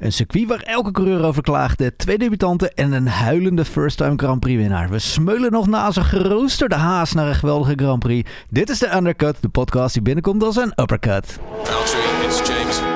Een circuit waar elke coureur over klaagde, twee debutanten en een huilende first-time Grand Prix winnaar. We smeulen nog na zijn geroosterde haas naar een geweldige Grand Prix. Dit is de Undercut, de podcast die binnenkomt als een uppercut. It's James.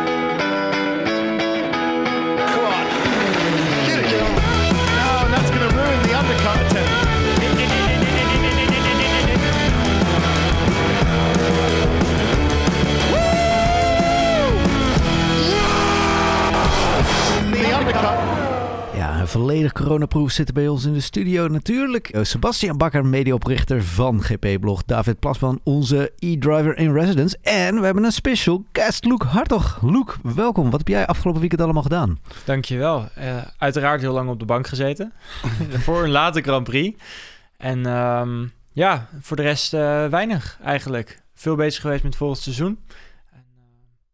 Volledig coronaproof zit bij ons in de studio natuurlijk. Eh, Sebastian Bakker, mediaoprichter van GP-blog. David Plasman, onze e-driver in residence. En we hebben een special guest, Luke Hartog. Luke, welkom. Wat heb jij afgelopen weekend allemaal gedaan? Dankjewel. Uh, uiteraard heel lang op de bank gezeten. voor een late Grand Prix. En ehm, ja, voor de rest uh, weinig eigenlijk. Veel bezig geweest met volgend seizoen. En, uh,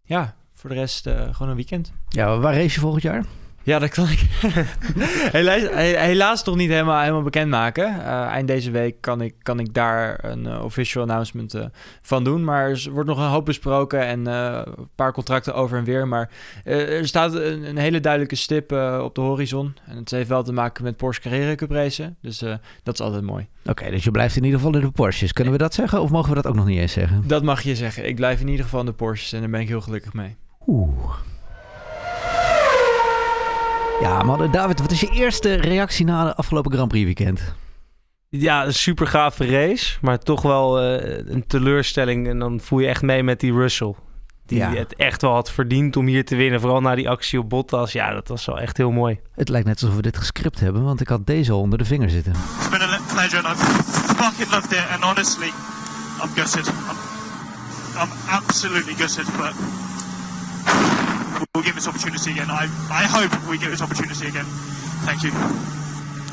ja, voor de rest gewoon een weekend. Ja, waar race je volgend jaar? Ja, dat kan ik helaas, helaas nog niet helemaal, helemaal bekendmaken. Uh, eind deze week kan ik, kan ik daar een uh, official announcement uh, van doen. Maar er wordt nog een hoop besproken en een paar contracten over en weer. Maar er staat een, een, hele duidelijke stip op de horizon. En het heeft wel te maken met Porsche Carrera Cup racen. Dus dat is altijd mooi. Oké, okay, dus je blijft in ieder geval in de Porsches. Kunnen we dat zeggen of mogen we dat ook nog niet eens zeggen? Dat mag je zeggen. Ik blijf in ieder geval in de Porsches en daar ben ik heel gelukkig mee. Oeh. Ja, maar David, wat is je eerste reactie na de afgelopen Grand Prix weekend? Ja, een super gave race, maar toch wel uh, een teleurstelling. En dan voel je echt mee met die Russell. Die ja. het echt wel had verdiend om hier te winnen. Vooral na die actie op Bottas. Ja, dat was wel echt heel mooi. Het lijkt net alsof we dit gescript hebben, want ik had deze al onder de vinger zitten. It's been a pleasure and I've fucking loved it. And honestly, I'm gutted. I'm, I'm absolutely gutted, but we'll give this opportunity again. I, I hope we get this opportunity again. Thank you.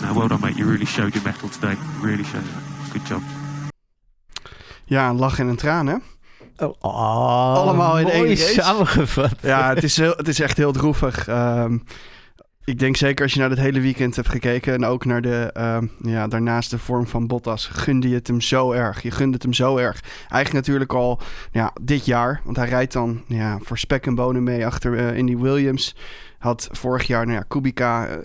No, well done, mate. You really showed your mettle today. Really showed it. Good job. Ja, een lach en een traan, hè? Oh, oh, Allemaal in één samengevat. Ja, het is, heel, het is echt heel droevig. Um, ik denk zeker als je naar het hele weekend hebt gekeken en ook naar de, uh, ja, daarnaast de vorm van Bottas, gunde je het hem zo erg. Je gunde het hem zo erg. Eigenlijk natuurlijk al ja, dit jaar, want hij rijdt dan ja, voor spek en bonen mee achter uh, Indy Williams. Had vorig jaar, nou ja, Kubica uh,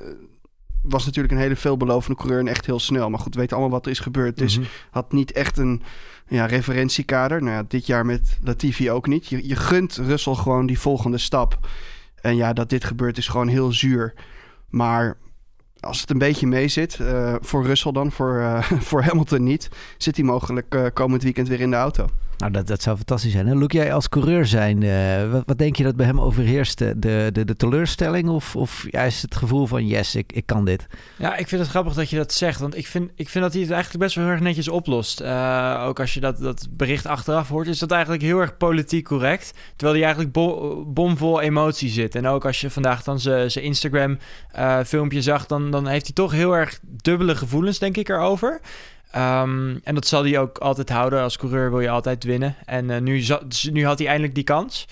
was natuurlijk een hele veelbelovende coureur en echt heel snel. Maar goed, we weten allemaal wat er is gebeurd. Dus mm-hmm. had niet echt een ja, referentiekader. Nou ja, dit jaar met Latifi ook niet. Je, je gunt Russell gewoon die volgende stap. En ja, dat dit gebeurt is gewoon heel zuur. Maar als het een beetje mee zit, uh, voor Russell dan, voor, uh, voor Hamilton niet, zit hij mogelijk uh, komend weekend weer in de auto. Nou, dat, dat zou fantastisch zijn. En jij als coureur zijn, uh, wat, wat, denk je dat bij hem overheerst? De, de, de teleurstelling of, of juist het gevoel van yes, ik, ik kan dit? Ja, ik vind het grappig dat je dat zegt. Want ik vind, ik vind dat hij het eigenlijk best wel heel erg netjes oplost. Uh, ook als je dat, dat bericht achteraf hoort, is dat eigenlijk heel erg politiek correct. Terwijl hij eigenlijk bo bomvol emotie zit. En ook als je vandaag dan zijn Instagram filmpje zag, dan, dan heeft hij toch heel erg dubbele gevoelens, denk ik, erover. Um, en dat zal hij ook altijd houden. Als coureur wil je altijd winnen. En uh, nu, dus nu had hij eindelijk die kans.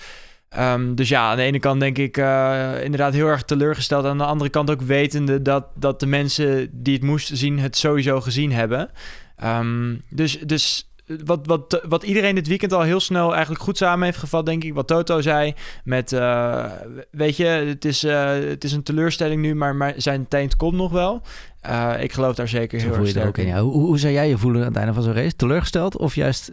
Um, dus ja, aan de ene kant denk ik uh, inderdaad heel erg teleurgesteld. Aan de andere kant ook wetende dat, dat de mensen die het moesten zien, het sowieso gezien hebben. Um, dus, dus wat, wat, wat iedereen dit weekend al heel snel eigenlijk goed samen heeft gevat, denk ik. Wat Toto zei. Met, weet je, het is, het is een teleurstelling nu, maar, maar zijn tijd komt nog wel. Uh, ik geloof daar zeker heel erg sterk in. Ja. Hoe, hoe zou jij je voelen aan het einde van zo'n race? Teleurgesteld of juist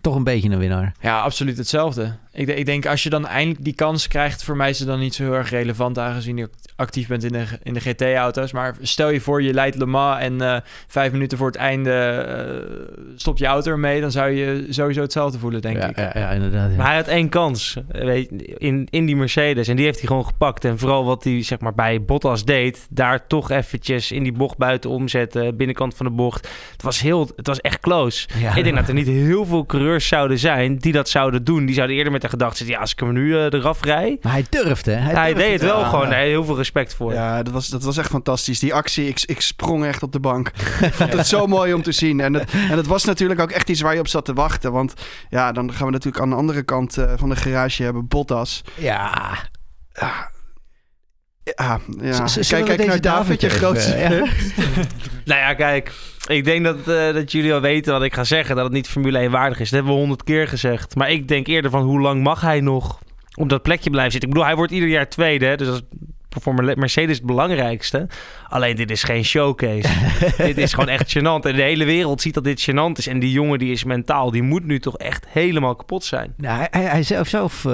toch een beetje een winnaar? Ja, absoluut hetzelfde. Ik, ik, denk als je dan eindelijk die kans krijgt, voor mij is het dan niet zo heel erg relevant, aangezien je actief bent in de, in de GT-auto's. Maar stel je voor, je leidt Le Mans en uh, vijf minuten voor het einde uh, stopt je auto ermee, dan zou je sowieso hetzelfde voelen, denk ja, ik. Ja, ja inderdaad. Ja. Maar hij had één kans weet, in, in die Mercedes en die heeft hij gewoon gepakt. En vooral wat hij zeg maar, bij Bottas deed, daar toch eventjes in die bocht buiten omzetten, binnenkant van de bocht. Het was, heel, het was echt close. Ja, ik denk dat er niet heel veel coureurs zouden zijn die dat zouden doen. Die zouden eerder met de gedachte zitten, ja, als ik hem nu uh, eraf rij. Maar hij durfde. Hij, hij durfde deed het wel gewoon. Nee, heel veel respect voor. Ja, dat was, dat was echt fantastisch. Die actie, ik, ik sprong echt op de bank. ik vond het zo mooi om te zien. En het, en het was natuurlijk ook echt iets waar je op zat te wachten. Want ja, dan gaan we natuurlijk aan de andere kant uh, van de garage hebben Bottas. Ja. Ja. Ja, ja. kijk, kijk naar David, je grootste ja. nou ja, kijk. Ik denk dat, uh, dat jullie al weten wat ik ga zeggen. Dat het niet Formule 1 waardig is. Dat hebben we honderd keer gezegd. Maar ik denk eerder van hoe lang mag hij nog? op dat plekje blijven zitten. Ik bedoel, hij wordt ieder jaar tweede, hè, dus dat is voor Mercedes het belangrijkste. Alleen dit is geen showcase. dit is gewoon echt gênant. En de hele wereld ziet dat dit gênant is. En die jongen die is mentaal, die moet nu toch echt helemaal kapot zijn. Nou, hij, hij, zelf, zelf eh,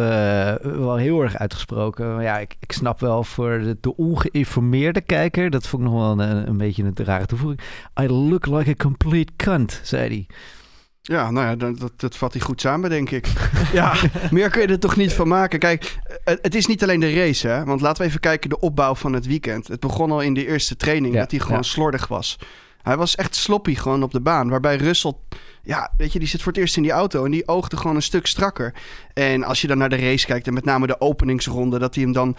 wel heel erg uitgesproken. Maar ja, ik, ik snap wel voor de, de ongeïnformeerde kijker... dat vond ik nog wel een, een beetje een rare toevoeging. I look like a complete cunt, zei hij. Ja, nou ja, dat, dat, dat vat hij goed samen, denk ik. ja, meer kun je er toch niet van maken. Kijk, het, het is niet alleen de race, hè. Want laten we even kijken de opbouw van het weekend. Het begon al in de eerste training Ja, dat hij gewoon ja. slordig was. Hij was echt sloppy gewoon op de baan. Waarbij Russell, ja, weet je, die zit voor het eerst in die auto... en die oogde gewoon een stuk strakker. En als je dan naar de race kijkt en met name de openingsronde... dat hij hem dan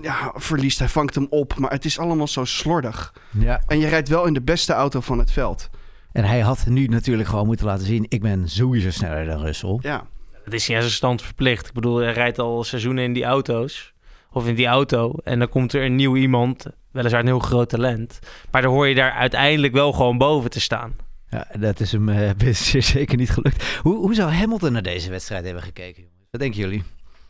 ja, verliest, hij vangt hem op. Maar het is allemaal zo slordig. Ja. En je rijdt wel in de beste auto van het veld. En hij had nu natuurlijk gewoon moeten laten zien... ik ben sowieso sneller dan Russell. Ja, Dat is niet aan zijn stand verplicht. Ik bedoel, hij rijdt al seizoenen in die auto's. Of in die auto. En dan komt er een nieuw iemand. Weliswaar een heel groot talent. Maar dan hoor je daar uiteindelijk wel gewoon boven te staan. Ja, dat is hem eh, best zeker niet gelukt. Hoe, hoe zou Hamilton naar deze wedstrijd hebben gekeken? jongens? Wat denken jullie?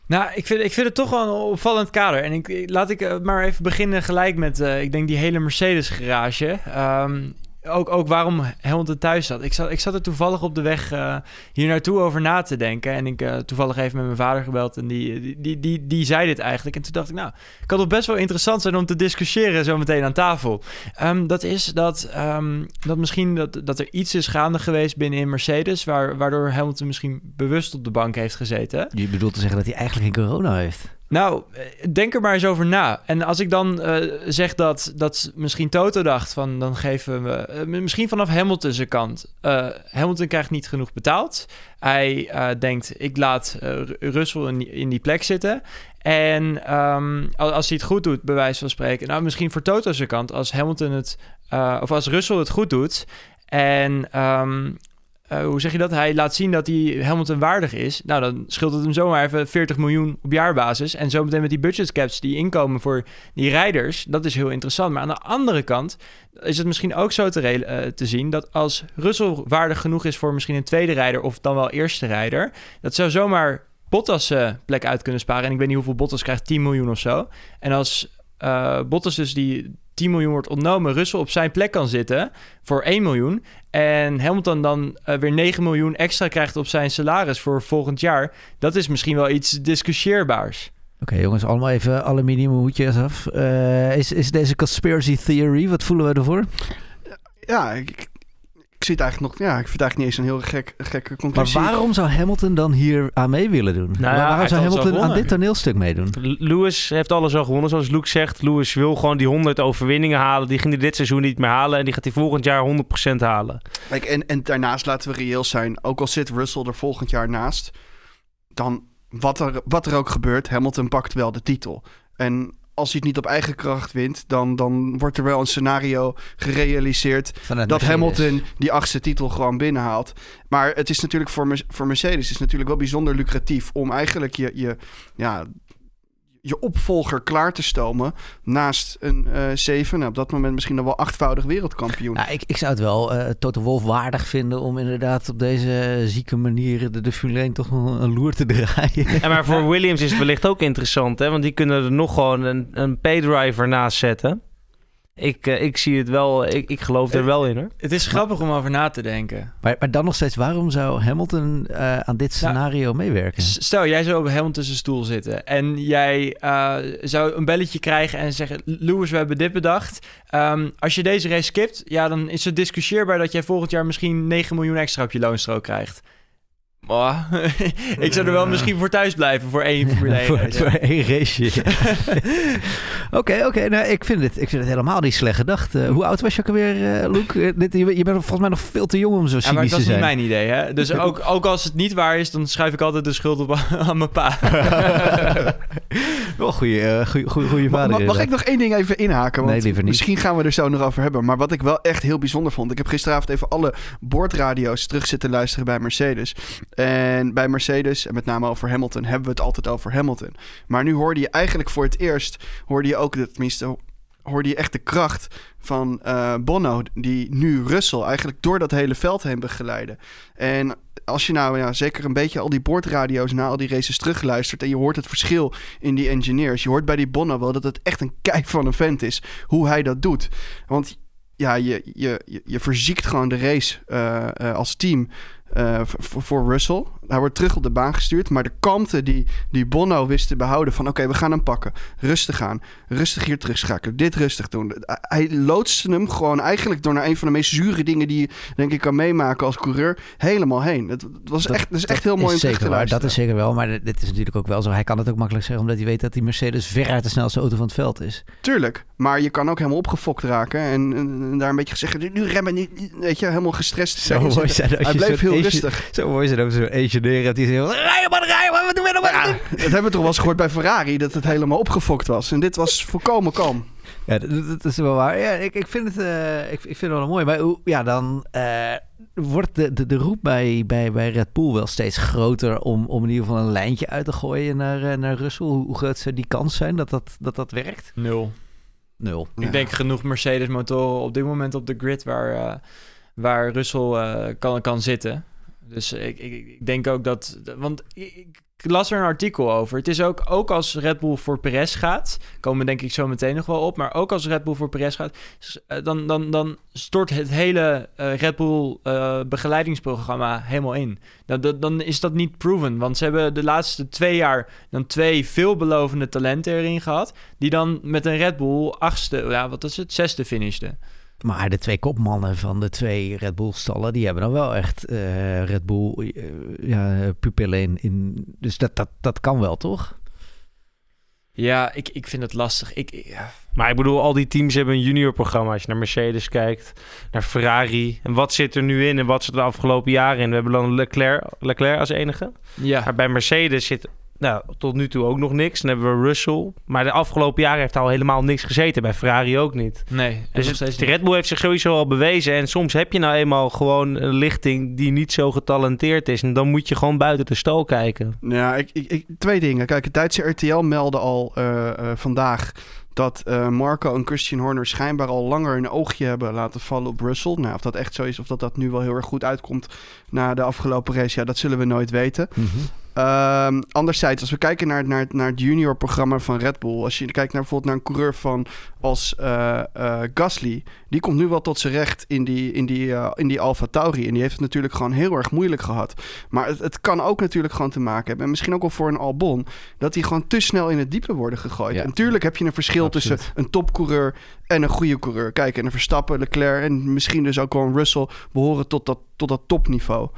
Nou, ik vind, ik vind het toch wel een opvallend kader. En ik, laat ik eh, maar even beginnen gelijk met, eh, ik denk, die hele Mercedes-garage. Ehm, ook, ook waarom Hamilton thuis zat. Ik, zat. ik zat er toevallig op de weg eh, hier naartoe over na te denken. En ik eh, toevallig even met mijn vader gebeld. En die, die, die, die, zei dit eigenlijk. En toen dacht ik, nou, kan toch best wel interessant zijn om te discussiëren zo meteen aan tafel. Ehm, dat is dat, ehm, dat misschien dat, dat er iets is gaande geweest binnenin Mercedes... Waar, waardoor Hamilton misschien bewust op de bank heeft gezeten. Je bedoelt te zeggen dat hij eigenlijk geen corona heeft? Nou, eh, denk er maar eens over na. En als ik dan eh, zeg dat, dat misschien Toto dacht van dan geven we eh, misschien vanaf Hamilton zijn kant. Hamilton krijgt niet genoeg betaald. Hij denkt ik laat Ru- Russell in, die- plek zitten. En ehm, als, hij het goed doet, bij wijze van spreken. Nou, misschien voor Toto zijn kant. Als Hamilton het, of als Russell het goed doet. En ehm, eh, hoe zeg je dat? Hij laat zien dat hij Hamilton waardig is. Nou, dan scheelt het hem zomaar even 40 miljoen op jaarbasis. En zometeen met die budget caps die inkomen voor die rijders, dat is heel interessant. Maar aan de andere kant is het misschien ook zo eh, te zien dat als Russell waardig genoeg is voor misschien een tweede rijder of dan wel eerste rijder, dat zou zomaar Bottas eh, plek uit kunnen sparen. En ik weet niet hoeveel Bottas krijgt, 10 miljoen of zo. En als Bottas dus die 10 miljoen wordt ontnomen, Russell op zijn plek kan zitten voor 1 miljoen. En Hamilton dan eh, weer 9 miljoen extra krijgt op zijn salaris voor volgend jaar. Dat is misschien wel iets discussieerbaars. Oké jongens, allemaal even aluminium hoedjes af. Eh, is, is deze conspiracy theory, wat voelen we ervoor? ja ik, ik, het eigenlijk nog... Ja, ik vind eigenlijk niet eens een heel gek, gekke Maar conclusie. waarom zou Hamilton dan hier aan mee willen doen? ja, hij waarom zou Hamilton aan dit toneelstuk meedoen? Lewis heeft alles al gewonnen, zoals Luke zegt. Lewis wil gewoon die 100 overwinningen halen. Die ging hij dit seizoen niet meer halen. En die gaat hij volgend jaar 100% halen. Kijk, en, en daarnaast laten we reëel zijn. Ook al zit Russell er volgend jaar naast... dan wat er, wat er ook gebeurt, Hamilton pakt wel de titel. En als hij het niet op eigen kracht wint... dan, dan wordt er wel een scenario gerealiseerd... Vanuit dat Mercedes. Hamilton die achtste titel gewoon binnenhaalt. Maar het is natuurlijk voor, voor Mercedes is natuurlijk wel bijzonder lucratief om eigenlijk je, je, ja, je opvolger klaar te stomen naast een eh zeven, nou, op dat moment misschien nog wel achtvoudig wereldkampioen. Nou, ik, ik zou het wel eh Toto Wolff waardig vinden om inderdaad op deze zieke manier de, de Formule 1 toch nog een loer te draaien. En maar voor Williams is het wellicht ook interessant, hè? Want die kunnen er nog gewoon een, een paydriver naast zetten. Ik, eh, ik zie het wel, ik, ik geloof er wel in hoor. Het is grappig om over na te denken. Maar, maar dan nog steeds, waarom zou Hamilton eh, aan dit scenario meewerken? Stel, jij zou op Hamilton zijn stoel zitten en jij eh, zou een belletje krijgen en zeggen: Lewis, we hebben dit bedacht. Ehm, als je deze race skipt, ja, dan is het discussieerbaar dat jij volgend jaar misschien 9 miljoen extra op je loonstrook krijgt. Maar ik zou er wel misschien voor thuis blijven voor één Formule 1 voor, één raceje. Oké, oké. nou, ik, vind het, ik vind het helemaal niet slecht gedacht. Eh, hoe oud was je ook alweer, eh Luke? Eh, dit, je, bent- je bent volgens mij nog veel te jong om zo Ja, maar cynisch dat te is niet zijn. mijn idee, hè? Dus ook, ook als het niet waar is, dan schuif ik altijd de schuld op aan mijn pa. Wel goede, eh, goeie, goeie, goeie Ma- vader. ma- mag ik nog één ding even inhaken? Want Nee, liever niet. Misschien gaan we er zo nog over hebben. Maar wat ik wel echt heel bijzonder vond. Ik heb gisteravond even alle boordradio's terug zitten luisteren bij Mercedes. En bij Mercedes, en met name over Hamilton, hebben we het altijd over Hamilton. Maar nu hoorde je eigenlijk voor het eerst, hoorde je ook, tenminste, hoorde je echt de kracht van eh, Bono, die nu Russell eigenlijk door dat hele veld heen begeleiden. En als je nou ja, zeker een beetje al die boordradio's na al die races terugluistert... en je hoort het verschil in die engineers. Je hoort bij die Bono wel dat het echt een kei van een vent is hoe hij dat doet. Want ja, je, je, je, je verziekt gewoon de race eh, eh, als team eh, voor, voor Russell. Hij wordt terug op de baan gestuurd. Maar de kalmte die, die Bono wist te behouden van... oké, we gaan hem pakken. Rustig aan. Rustig hier terugschakelen. Dit rustig doen. Hij loodste hem gewoon eigenlijk door naar een van de meest zure dingen... die je denk ik kan meemaken als coureur, helemaal heen. Het was Dat- echt, dat is echt heel mooi om terug te waar. Dat is zeker wel, maar dit is natuurlijk ook wel zo. Hij kan het ook makkelijk zeggen, omdat hij weet dat die Mercedes veruit de snelste auto van het veld is. Tuurlijk, maar je kan ook helemaal opgefokt raken en, en, en daar een beetje zeggen, nu remmen, niet, weet je, helemaal gestrest Zo mooi zijn als Hij je bleef heel rustig. Zo mooi zijn dat we zo'n engineer hebt die zegt, rijden man, rijden man, wat doen we nou? Ja, we?" dat hebben we toch wel eens gehoord bij Ferrari, dat het helemaal opgefokt was. En dit was volkomen kalm. Ja, dat, dat- dat is wel waar. Ja, ik, ik, vind het, eh, ik, ik vind het wel mooi. Maar hoe- ja, dan eh, wordt de, de, de roep bij, bij, bij Red Bull wel steeds groter om, om in ieder geval een lijntje uit te gooien naar, eh, naar Russell. Hoe, groot zou die kans zijn dat dat, dat, dat werkt? Nul. Nul. Ja. Ik denk genoeg Mercedes-motoren op dit moment op de grid waar, eh, waar Russell eh, kan, kan zitten. Dus ik, ik, ik denk ook dat... Want ik, las er een artikel over. Het is ook, ook als Red Bull voor Perez gaat... komen denk ik zo meteen nog wel op... maar ook als Red Bull voor Perez gaat... eh, dan, dan, dan stort het hele eh, Red Bull eh, begeleidingsprogramma helemaal in. Dan, dan, dan is dat niet proven. Want ze hebben de laatste twee jaar... dan twee veelbelovende talenten erin gehad... die dan met een Red Bull achtste... ja, wat is het? Zesde finishten. Maar de twee kopmannen van de twee Red Bull stallen, die hebben dan wel echt eh, Red Bull eh, ja, pupillen in, in. Dus dat, dat, dat kan wel, toch? Ja, ik, ik vind het lastig. Ik, ik- ja. Maar ik bedoel, al die teams hebben een juniorprogramma. Als je naar Mercedes kijkt, naar Ferrari. En wat zit er nu in en wat zit er de afgelopen jaren in? We hebben dan Leclerc, Leclerc als enige. ja. Maar bij Mercedes zit nou, tot nu toe ook nog niks. Dan hebben we Russell. Maar de afgelopen jaren heeft al helemaal niks gezeten. Bij Ferrari ook niet. Nee, Dus het, de. Red Bull heeft zich sowieso al bewezen. En soms heb je nou eenmaal gewoon een lichting die niet zo getalenteerd is. En dan moet je gewoon buiten de stal kijken. Ja, ik, ik, ik- twee dingen. Kijk, het Duitse RTL meldde al eh, eh, vandaag dat eh, Marco en Christian Horner schijnbaar al langer een oogje hebben laten vallen op Russell. Nou, of dat echt zo is, of dat dat nu wel heel erg goed uitkomt na de afgelopen race, ja, dat zullen we nooit weten. Ehm, anderzijds, als we kijken naar, naar, naar het junior-programma van Red Bull, als je kijkt naar bijvoorbeeld naar een coureur van als eh, eh, Gasly, die komt nu wel tot zijn recht in die, in die, eh, in die Alfa Tauri. En die heeft het natuurlijk gewoon heel erg moeilijk gehad. Maar het, het kan ook natuurlijk gewoon te maken hebben, en misschien ook wel voor een Albon, dat die gewoon te snel in het diepe worden gegooid. Ja. En natuurlijk heb je een verschil Absoluut. tussen een topcoureur en een goede coureur. Kijk, en een Verstappen, Leclerc en misschien dus ook wel een Russell behoren tot dat, tot dat topniveau.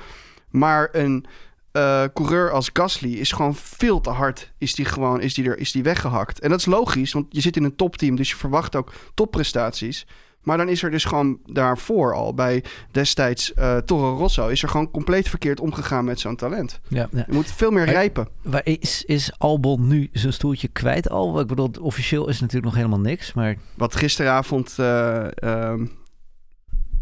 Maar een eh, coureur als Gasly is gewoon veel te hard. Is die gewoon is die er, is die weggehakt. En dat is logisch, want je zit in een topteam, dus je verwacht ook topprestaties. Maar dan is er dus gewoon daarvoor al bij destijds eh Toro Rosso... is er gewoon compleet verkeerd omgegaan met zo'n talent. Ja, ja. Je moet veel meer rijpen. Waar is, is Albon nu zijn stoeltje kwijt al? Ik bedoel, officieel is natuurlijk nog helemaal niks, maar Wat gisteravond eh, ehm,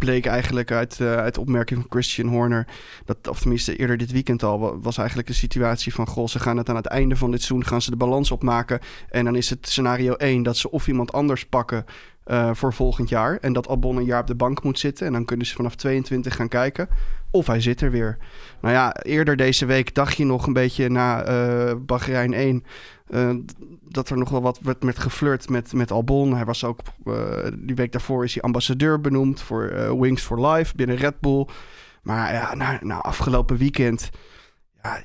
bleek eigenlijk uit, eh, uit opmerking van Christian Horner... Dat, of tenminste eerder dit weekend al, wa- was eigenlijk de situatie van... goh, ze gaan het aan het einde van dit seizoen gaan ze de balans opmaken... en dan is het scenario 1 dat ze of iemand anders pakken... eh, voor volgend jaar. En dat Albon een jaar op de bank moet zitten. En dan kunnen ze vanaf 22 gaan kijken. Of hij zit er weer. Nou ja, eerder deze week dacht je nog een beetje na eh Bahrein 1... eh, dat er nog wel wat werd met geflirt met, met Albon. Hij was ook, eh, die week daarvoor is hij ambassadeur benoemd voor Wings for Life binnen Red Bull. Maar ja, na, na afgelopen weekend, ja,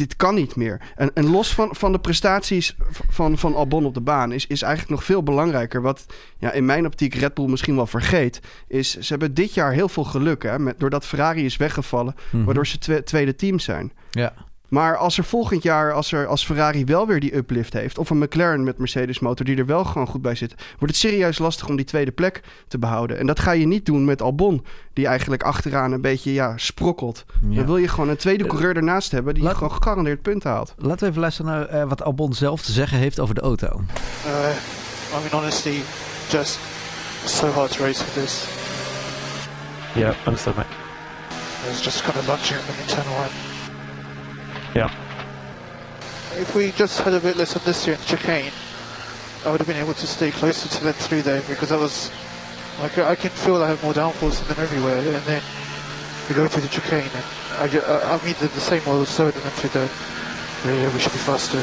dit kan niet meer. En, en los van, van de prestaties van, van Albon op de baan is, is eigenlijk nog veel belangrijker. Wat ja, in mijn optiek Red Bull misschien wel vergeet, is ze hebben dit jaar heel veel geluk. Hè, met, doordat Ferrari is weggevallen, Mhm. waardoor ze twe- tweede team zijn. ja. Maar als er volgend jaar, als, er, als Ferrari wel weer die uplift heeft... of een McLaren met Mercedes motor die er wel gewoon goed bij zit... wordt het serieus lastig om die tweede plek te behouden. En dat ga je niet doen met Albon... die eigenlijk achteraan een beetje ja, sprokkelt. Ja. Dan wil je gewoon een tweede coureur ernaast hebben... die Laat- gewoon gegarandeerd punten haalt. Laten we even luisteren naar eh, wat Albon zelf te zeggen heeft over de auto. Uh, I mean, honestly, just so hard to race with this. Yeah, understood, mate. It was just kind of lunching at the internal line. Yeah. If we just had a bit less of this here in chicane, I would have been able to stay closer to them through there because I was like I can feel I have more downforce than everywhere, and then we go to the chicane and I, I mean the, the same model 7 and to the uh, we should be faster.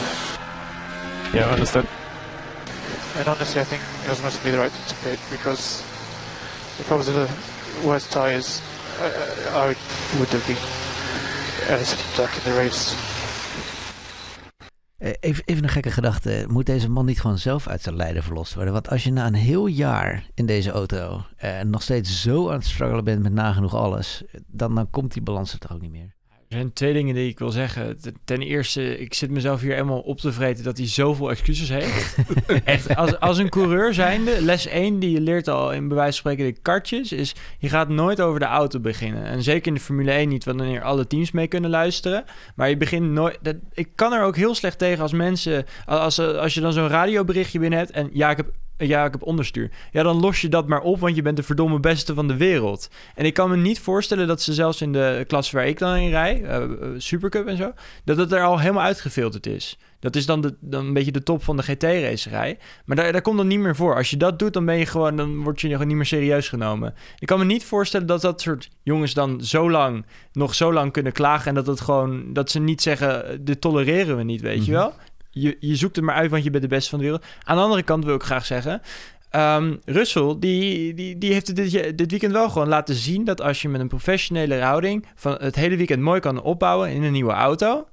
Yeah, I understand. And honestly, I think it was mostly the right thing to pick because if I was in the worst tires, I, I I would have been Eh, Even, even een gekke gedachte. Moet deze man niet gewoon zelf uit zijn lijden verlost worden? Want als je na een heel jaar in deze auto eh, nog steeds zo aan het struggelen bent met nagenoeg alles, dan, dan komt die balans er toch ook niet meer. Er zijn twee dingen die ik wil zeggen. Ten- eerste, ik zit mezelf hier helemaal op te vreten dat hij zoveel excuses heeft. Echt, als, als een coureur zijnde, les 1 die je leert al in bij wijze van spreken de kartjes, is je gaat nooit over de auto beginnen. En zeker in de Formule 1 niet, want wanneer alle teams mee kunnen luisteren. Maar je begint nooit... Dat, ik kan er ook heel slecht tegen als mensen... Als, als je dan zo'n radioberichtje binnen hebt en ja, ik heb... Ja, ik heb onderstuur. Ja, dan los je dat maar op, want je bent de verdomme beste van de wereld. En ik kan me niet voorstellen dat ze zelfs in de klasse waar ik dan in rij, eh, eh, Supercup en zo, dat het er al helemaal uitgefilterd is. Dat is dan, de, dan een beetje de top van de GT-racerij. Maar daar, daar komt dan niet meer voor. Als je dat doet, dan ben je gewoon, dan word je gewoon niet meer serieus genomen. Ik kan me niet voorstellen dat dat soort jongens dan zo lang, nog zo lang kunnen klagen en dat het gewoon, dat ze niet zeggen, dit tolereren we niet, weet je Mhm. wel. Je, je zoekt het maar uit, want je bent de beste van de wereld. Aan de andere kant wil ik graag zeggen, Ehm Russell, die, die, die heeft dit, dit weekend wel gewoon laten zien dat als je met een professionele houding van het hele weekend mooi kan opbouwen in een nieuwe auto.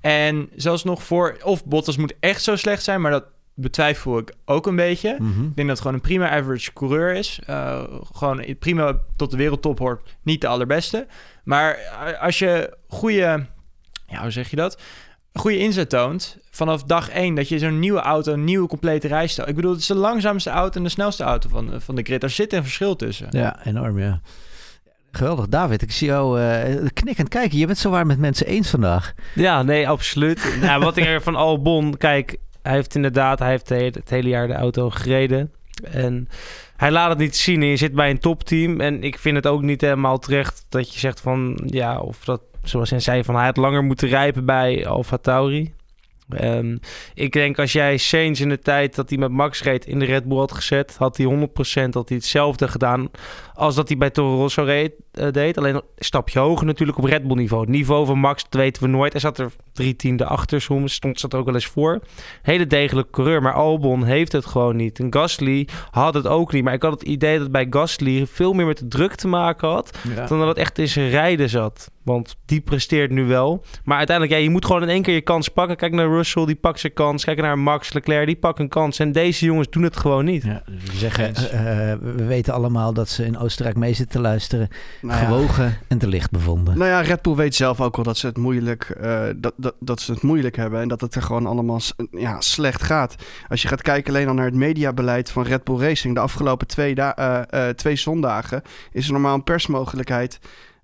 En zelfs nog voor, of Bottas moet echt zo slecht zijn, maar dat betwijfel ik ook een beetje. Mhm. Ik denk dat het gewoon een prima average coureur is. Eh, gewoon prima tot de wereldtop hoort. Niet de allerbeste. Maar als je goede, ja, hoe zeg je dat? Goede inzet toont vanaf dag één dat je zo'n nieuwe auto, een nieuwe complete rijstijl. Ik bedoel, het is de langzaamste auto en de snelste auto van, van de grid. Daar zit een verschil tussen. Ja, enorm, ja. Geweldig, David. Ik zie jou eh knikkend kijken. Je bent zo waar met mensen eens vandaag. Ja, nee, absoluut. nou, wat ik er van Albon, kijk, hij heeft inderdaad, hij heeft het het hele jaar de auto gereden. En hij laat het niet zien. En je zit bij een topteam. En ik vind het ook niet helemaal terecht dat je zegt van, ja, of dat, zoals hij zei, van hij had langer moeten rijpen bij Alfa Tauri. Ehm, ik denk als jij Sainz in de tijd dat hij met Max reed in de Red Bull had gezet, had hij 100% had hij hetzelfde gedaan als dat hij bij Toro Rosso reed, eh, deed. Alleen een stapje hoger natuurlijk op Red Bull niveau. Het niveau van Max, dat weten we nooit. Hij zat er drie tiende achter soms, stond zat er ook wel eens voor. Hele degelijke coureur, maar Albon heeft het gewoon niet. En Gasly had het ook niet. Maar ik had het idee dat bij Gasly veel meer met de druk te maken had dan dat het echt in zijn rijden zat. Want die presteert nu wel. Maar uiteindelijk, ja, je moet gewoon in één keer je kans pakken. Kijk naar Russell, die pakt zijn kans. Kijk naar Max Leclerc, die pakt een kans. En deze jongens doen het gewoon niet. Ja, dus we zeggen, eh, eh, we weten allemaal dat ze in Oostenrijk mee zitten te luisteren. Nou ja. Gewogen en te licht bevonden. Nou ja, Red Bull weet zelf ook wel dat ze het moeilijk, eh, dat, dat, dat ze het moeilijk hebben en dat het er gewoon allemaal ja, slecht gaat. Als je gaat kijken alleen al naar het mediabeleid van Red Bull Racing, de afgelopen twee, da- eh, eh, twee zondagen is er normaal een persmogelijkheid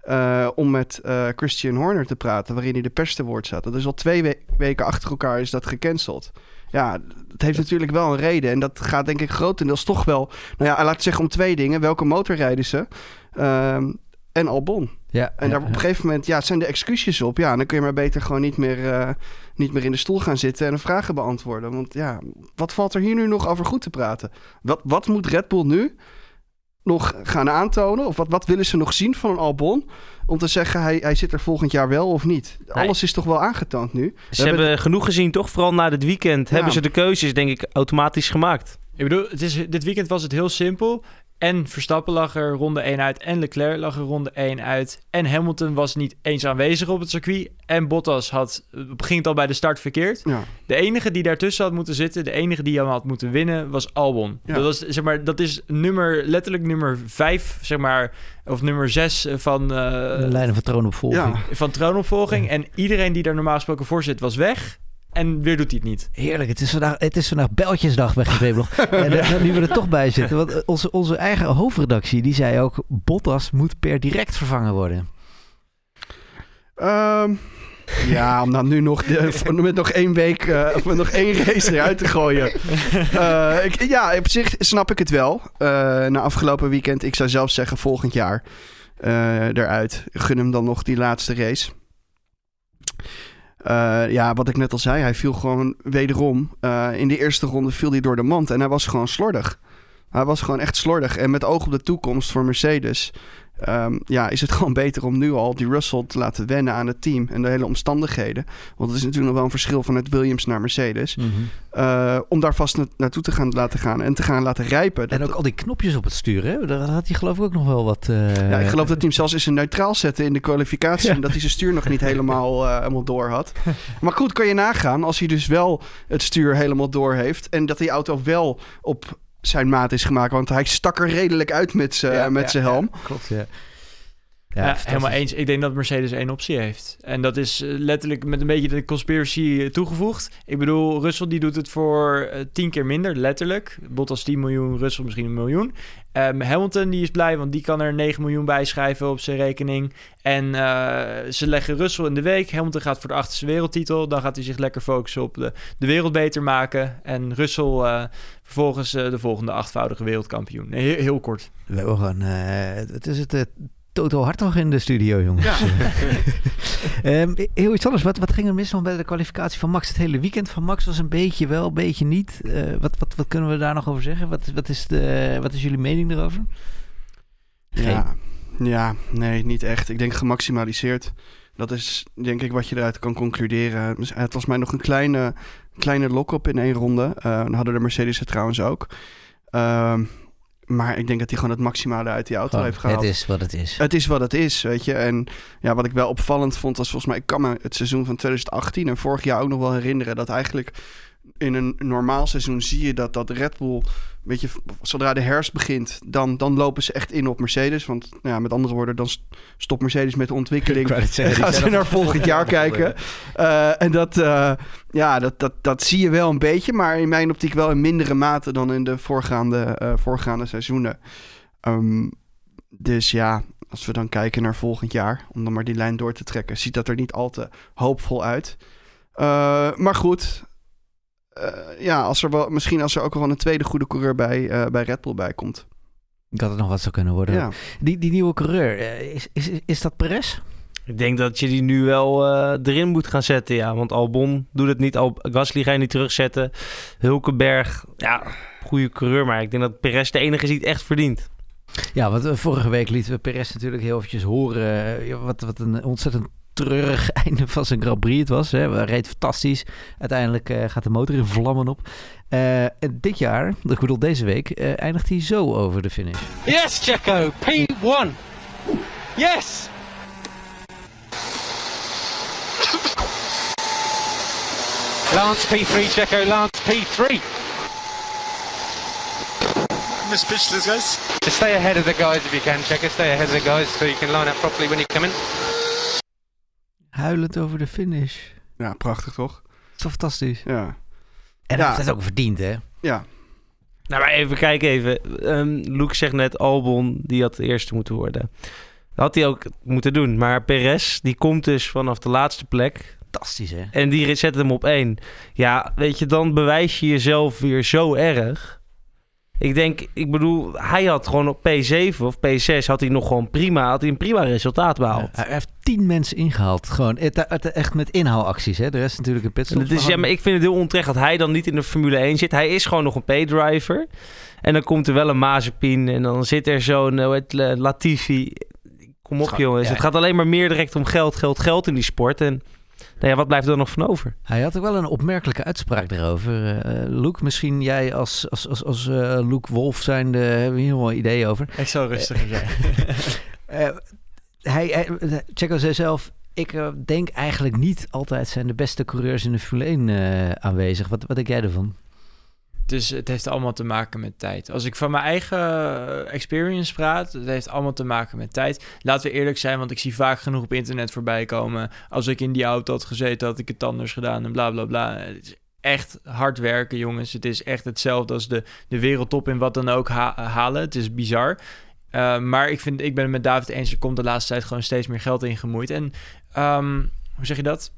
eh, om met eh, Christian Horner te praten, waarin hij de pers te woord zat. Dat is al twee we- weken achter elkaar is dat gecanceld. Ja, het heeft natuurlijk wel een reden. En dat gaat denk ik grotendeels toch wel... Nou ja, laat ik zeggen om twee dingen. Welke motor rijden ze? Ehm, en Albon. Ja, En daar op een gegeven moment ja, zijn de excuses op. Ja, dan kun je maar beter gewoon niet meer, eh, niet meer in de stoel gaan zitten en vragen beantwoorden. Want ja, wat valt er hier nu nog over goed te praten? Wat, wat moet Red Bull nu nog gaan aantonen? Of wat, wat willen ze nog zien van een Albon? Om te zeggen, hij, hij zit er volgend jaar wel of niet. Alles is toch wel aangetoond nu? We Ze hebben genoeg gezien, toch? Vooral na dit weekend Ja. hebben ze de keuzes, denk ik, automatisch gemaakt. Ik bedoel, het is, dit weekend was het heel simpel. En Verstappen lag er ronde 1 uit. En Leclerc lag er ronde 1 uit. En Hamilton was niet eens aanwezig op het circuit. En Bottas had, ging het al bij de start verkeerd. Ja. De enige die daartussen had moeten zitten, de enige die hem had moeten winnen, was Albon. Ja. Dat, was, zeg maar, dat is nummer, letterlijk nummer 5, zeg maar, of nummer 6 van, eh, de lijnen van troonopvolging. Ja. van troonopvolging. En iedereen die daar normaal gesproken voor zit, was weg. En weer doet hij het niet. Heerlijk, het is vandaag, het is vandaag Beltjesdag bij en nu we er toch bij zitten, want eh, onze, onze eigen hoofdredactie die zei ook... Bottas moet per direct vervangen worden. Ehm, ja, om dan nu nog de- met nog één week of met nog één race eruit te gooien. Eh, ik, ja, op zich snap ik het wel. Eh, na afgelopen weekend, ik zou zelf zeggen volgend jaar eh, eruit. Gun hem dan nog die laatste race. Eh, ja, wat ik net al zei, hij viel gewoon wederom. eh, in de eerste ronde viel hij door de mand en hij was gewoon slordig. Hij was gewoon echt slordig. En met oog op de toekomst voor Mercedes ehm, ja, is het gewoon beter om nu al die Russell te laten wennen aan het team en de hele omstandigheden. Want het is natuurlijk nog wel een verschil van het Williams naar Mercedes. Mhm. Eh, om daar vast na- naartoe te gaan laten gaan en te gaan laten rijpen. En ook al die knopjes op het stuur, hè? Daar had hij geloof ik ook nog wel wat... eh, ja, ik geloof dat hij hem zelfs eens een neutraal zette in de kwalificatie. Ja. En dat hij zijn stuur nog niet helemaal, eh, helemaal door had. Maar goed, kan je nagaan als hij dus wel het stuur helemaal door heeft. En dat die auto wel op zijn maat is gemaakt. Want hij stak er redelijk uit met zijn Ja, met ja, zijn helm. ja, klopt, ja. Ja, fantastisch. helemaal eens. Ik denk dat Mercedes één optie heeft. En dat is eh, letterlijk met een beetje de conspiracy eh, toegevoegd. Ik bedoel, Russell die doet het voor eh, tien keer minder, letterlijk. Bottas 10 miljoen, Russell misschien een miljoen. Ehm, Hamilton die is blij, want die kan er 9 miljoen bij schrijven op zijn rekening. En eh, ze leggen Russell in de week. Hamilton gaat voor de achterste wereldtitel. Dan gaat hij zich lekker focussen op de, de wereld beter maken. En Russell eh, vervolgens eh, de volgende achtvoudige wereldkampioen. Heel, heel kort. We hebben gewoon... eh, het is het... eh, Toto Hartog in de studio, jongens. Ehm, heel iets anders. Wat, wat ging er mis dan bij de kwalificatie van Max? Het hele weekend van Max was een beetje wel, een beetje niet. Eh, wat, wat, wat kunnen we daar nog over zeggen? Wat, wat, is, de, wat is jullie mening erover? Ja, ja, nee, niet echt. Ik denk gemaximaliseerd. Dat is denk ik wat je eruit kan concluderen. Dus Het was mij nog een kleine, kleine lock-up in één ronde. Eh, dan hadden de Mercedes het trouwens ook. Ehm, maar ik denk dat hij gewoon het maximale uit die auto heeft gehaald. het is wat het is. Het is wat het is, weet je. En ja, wat ik wel opvallend vond, was volgens mij... Ik kan me het seizoen van 2018 en vorig jaar ook nog wel herinneren... dat eigenlijk in een normaal seizoen zie je dat, dat Red Bull... Weet je, zodra de herfst begint, dan, dan lopen ze echt in op Mercedes. Want nou ja, met andere woorden, dan st- stopt Mercedes met de ontwikkeling. en gaan ze naar volgend jaar kijken. Eh, en dat, eh, ja, dat, dat, dat zie je wel een beetje, maar in mijn optiek wel in mindere mate dan in de voorgaande, eh, voorgaande seizoenen. Ehm, dus ja, als we dan kijken naar volgend jaar, om dan maar die lijn door te trekken, ziet dat er niet al te hoopvol uit. Maar goed, ja, als er wel, misschien als er ook wel een tweede goede coureur bij, eh, bij Red Bull bij komt. Dat het nog wat zou kunnen worden. Ja. Die, die nieuwe coureur, eh, is, is, is dat Perez? Ik denk dat je die nu wel eh, erin moet gaan zetten, ja. Want Albon doet het niet. Al Gasly ga je niet terugzetten. Hulkenberg, ja, goede coureur. Maar ik denk dat Perez de enige is die het echt verdient. Ja, want eh, vorige week lieten we Perez natuurlijk heel eventjes horen. eh, ja, wat, wat een ontzettend treurig einde van zijn Grand Prix het was. Hè. Hij reed fantastisch. Uiteindelijk eh, gaat de motor in vlammen op. Eh, en dit jaar, ik bedoel deze week, eh, eindigt hij zo over de finish. Yes, Checo, P1. Yes. Lance P3, Checo, Lance P3. Miss pitch this, guys. Just stay ahead of the guys if you can, Checo. Stay ahead of the guys so you can line up properly when you come in. Huilend over de finish. Ja, prachtig toch? Dat is toch fantastisch? Ja. En heeft het ook verdiend, hè? Ja, Nou, maar even kijken even. Ehm Luke zegt net, Albon, die had de eerste moeten worden. Dat had hij ook moeten doen. Maar Perez, die komt dus vanaf de laatste plek. Fantastisch, hè? En die zet hem op één. Ja, weet je, dan bewijs je jezelf weer zo erg. Ik denk, ik bedoel, hij had gewoon op P7 of P6 had hij nog gewoon prima, had hij een prima resultaat behaald. Hij heeft tien mensen ingehaald. Gewoon het, het- echt met inhaalacties, hè? De rest natuurlijk een En pitstop. het is, ja, maar ik vind het heel onterecht dat hij dan niet in de Formule 1 zit. Hij is gewoon nog een P-driver. En dan komt er wel een Mazepin en dan zit er zo'n eh, het, Latifi. Kom op jongens, ja. het gaat alleen maar meer direct om geld, geld, geld in die sport. En nou ja, wat blijft er nog van over? Hij had ook wel een opmerkelijke uitspraak daarover. Eh Luke, misschien jij als, als, als, als eh, Luke Wolf zijnde, hebben hier wel een idee over. Ik zou rustiger zijn. Eh, hij, hij, Checo zei zelf, ik eh, denk eigenlijk niet altijd zijn de beste coureurs in de Formule 1 eh, aanwezig. Wat, wat denk jij ervan? Dus het heeft allemaal te maken met tijd. Als ik van mijn eigen eh, experience praat, het heeft allemaal te maken met tijd. Laten we eerlijk zijn, want ik zie vaak genoeg op internet voorbij komen. Als ik in die auto had gezeten, had ik het anders gedaan en bla bla bla. Het is echt hard werken, jongens. Het is echt hetzelfde als de, de wereldtop in wat dan ook ha- halen. Het is bizar. Uh, maar ik, vind, ik ben het met David eens, er komt de laatste tijd gewoon steeds meer geld in gemoeid. En um, hoe zeg je dat?